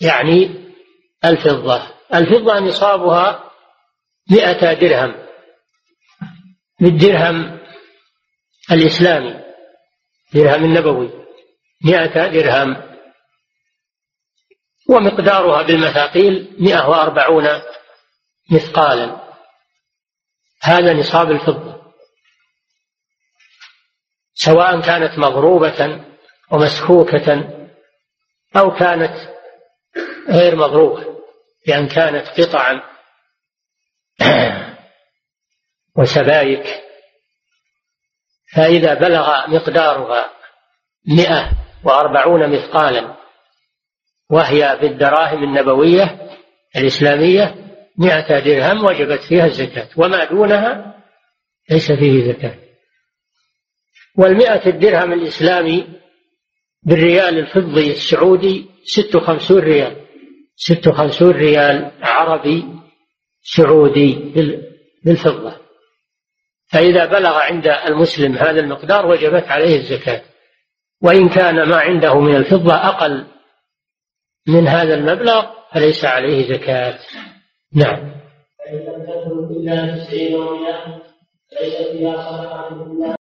يعني الفضة. الفضة نصابها مئة درهم بالدرهم الإسلامي. درهم النبوي مئة درهم. ومقدارها بالمثاقيل مئة وأربعون مثقالا. هذا نصاب الفضة. سواء كانت مضروبة ومسكوكة أو كانت غير مضروبة بأن كانت قطعا *clears throat* وسبائك فإذا بلغ مقدارها مئة وأربعون مثقالا وهي بالدراهم النبوية الإسلامية مئة درهم وجبت فيها الزكاة وما دونها ليس فيه زكاة. والمئة الدرهم الإسلامي بالريال الفضي السعودي ست وخمسون ريال ست وخمسون ريال عربي سعودي بالفضة. فإذا بلغ عند المسلم هذا المقدار وجبت عليه الزكاة. وإن كان ما عنده من الفضة أقل من هذا المبلغ فليس عليه زكاة. نعم. فإن لم تكن إلا تسعين ومئة ليس فيها صدقة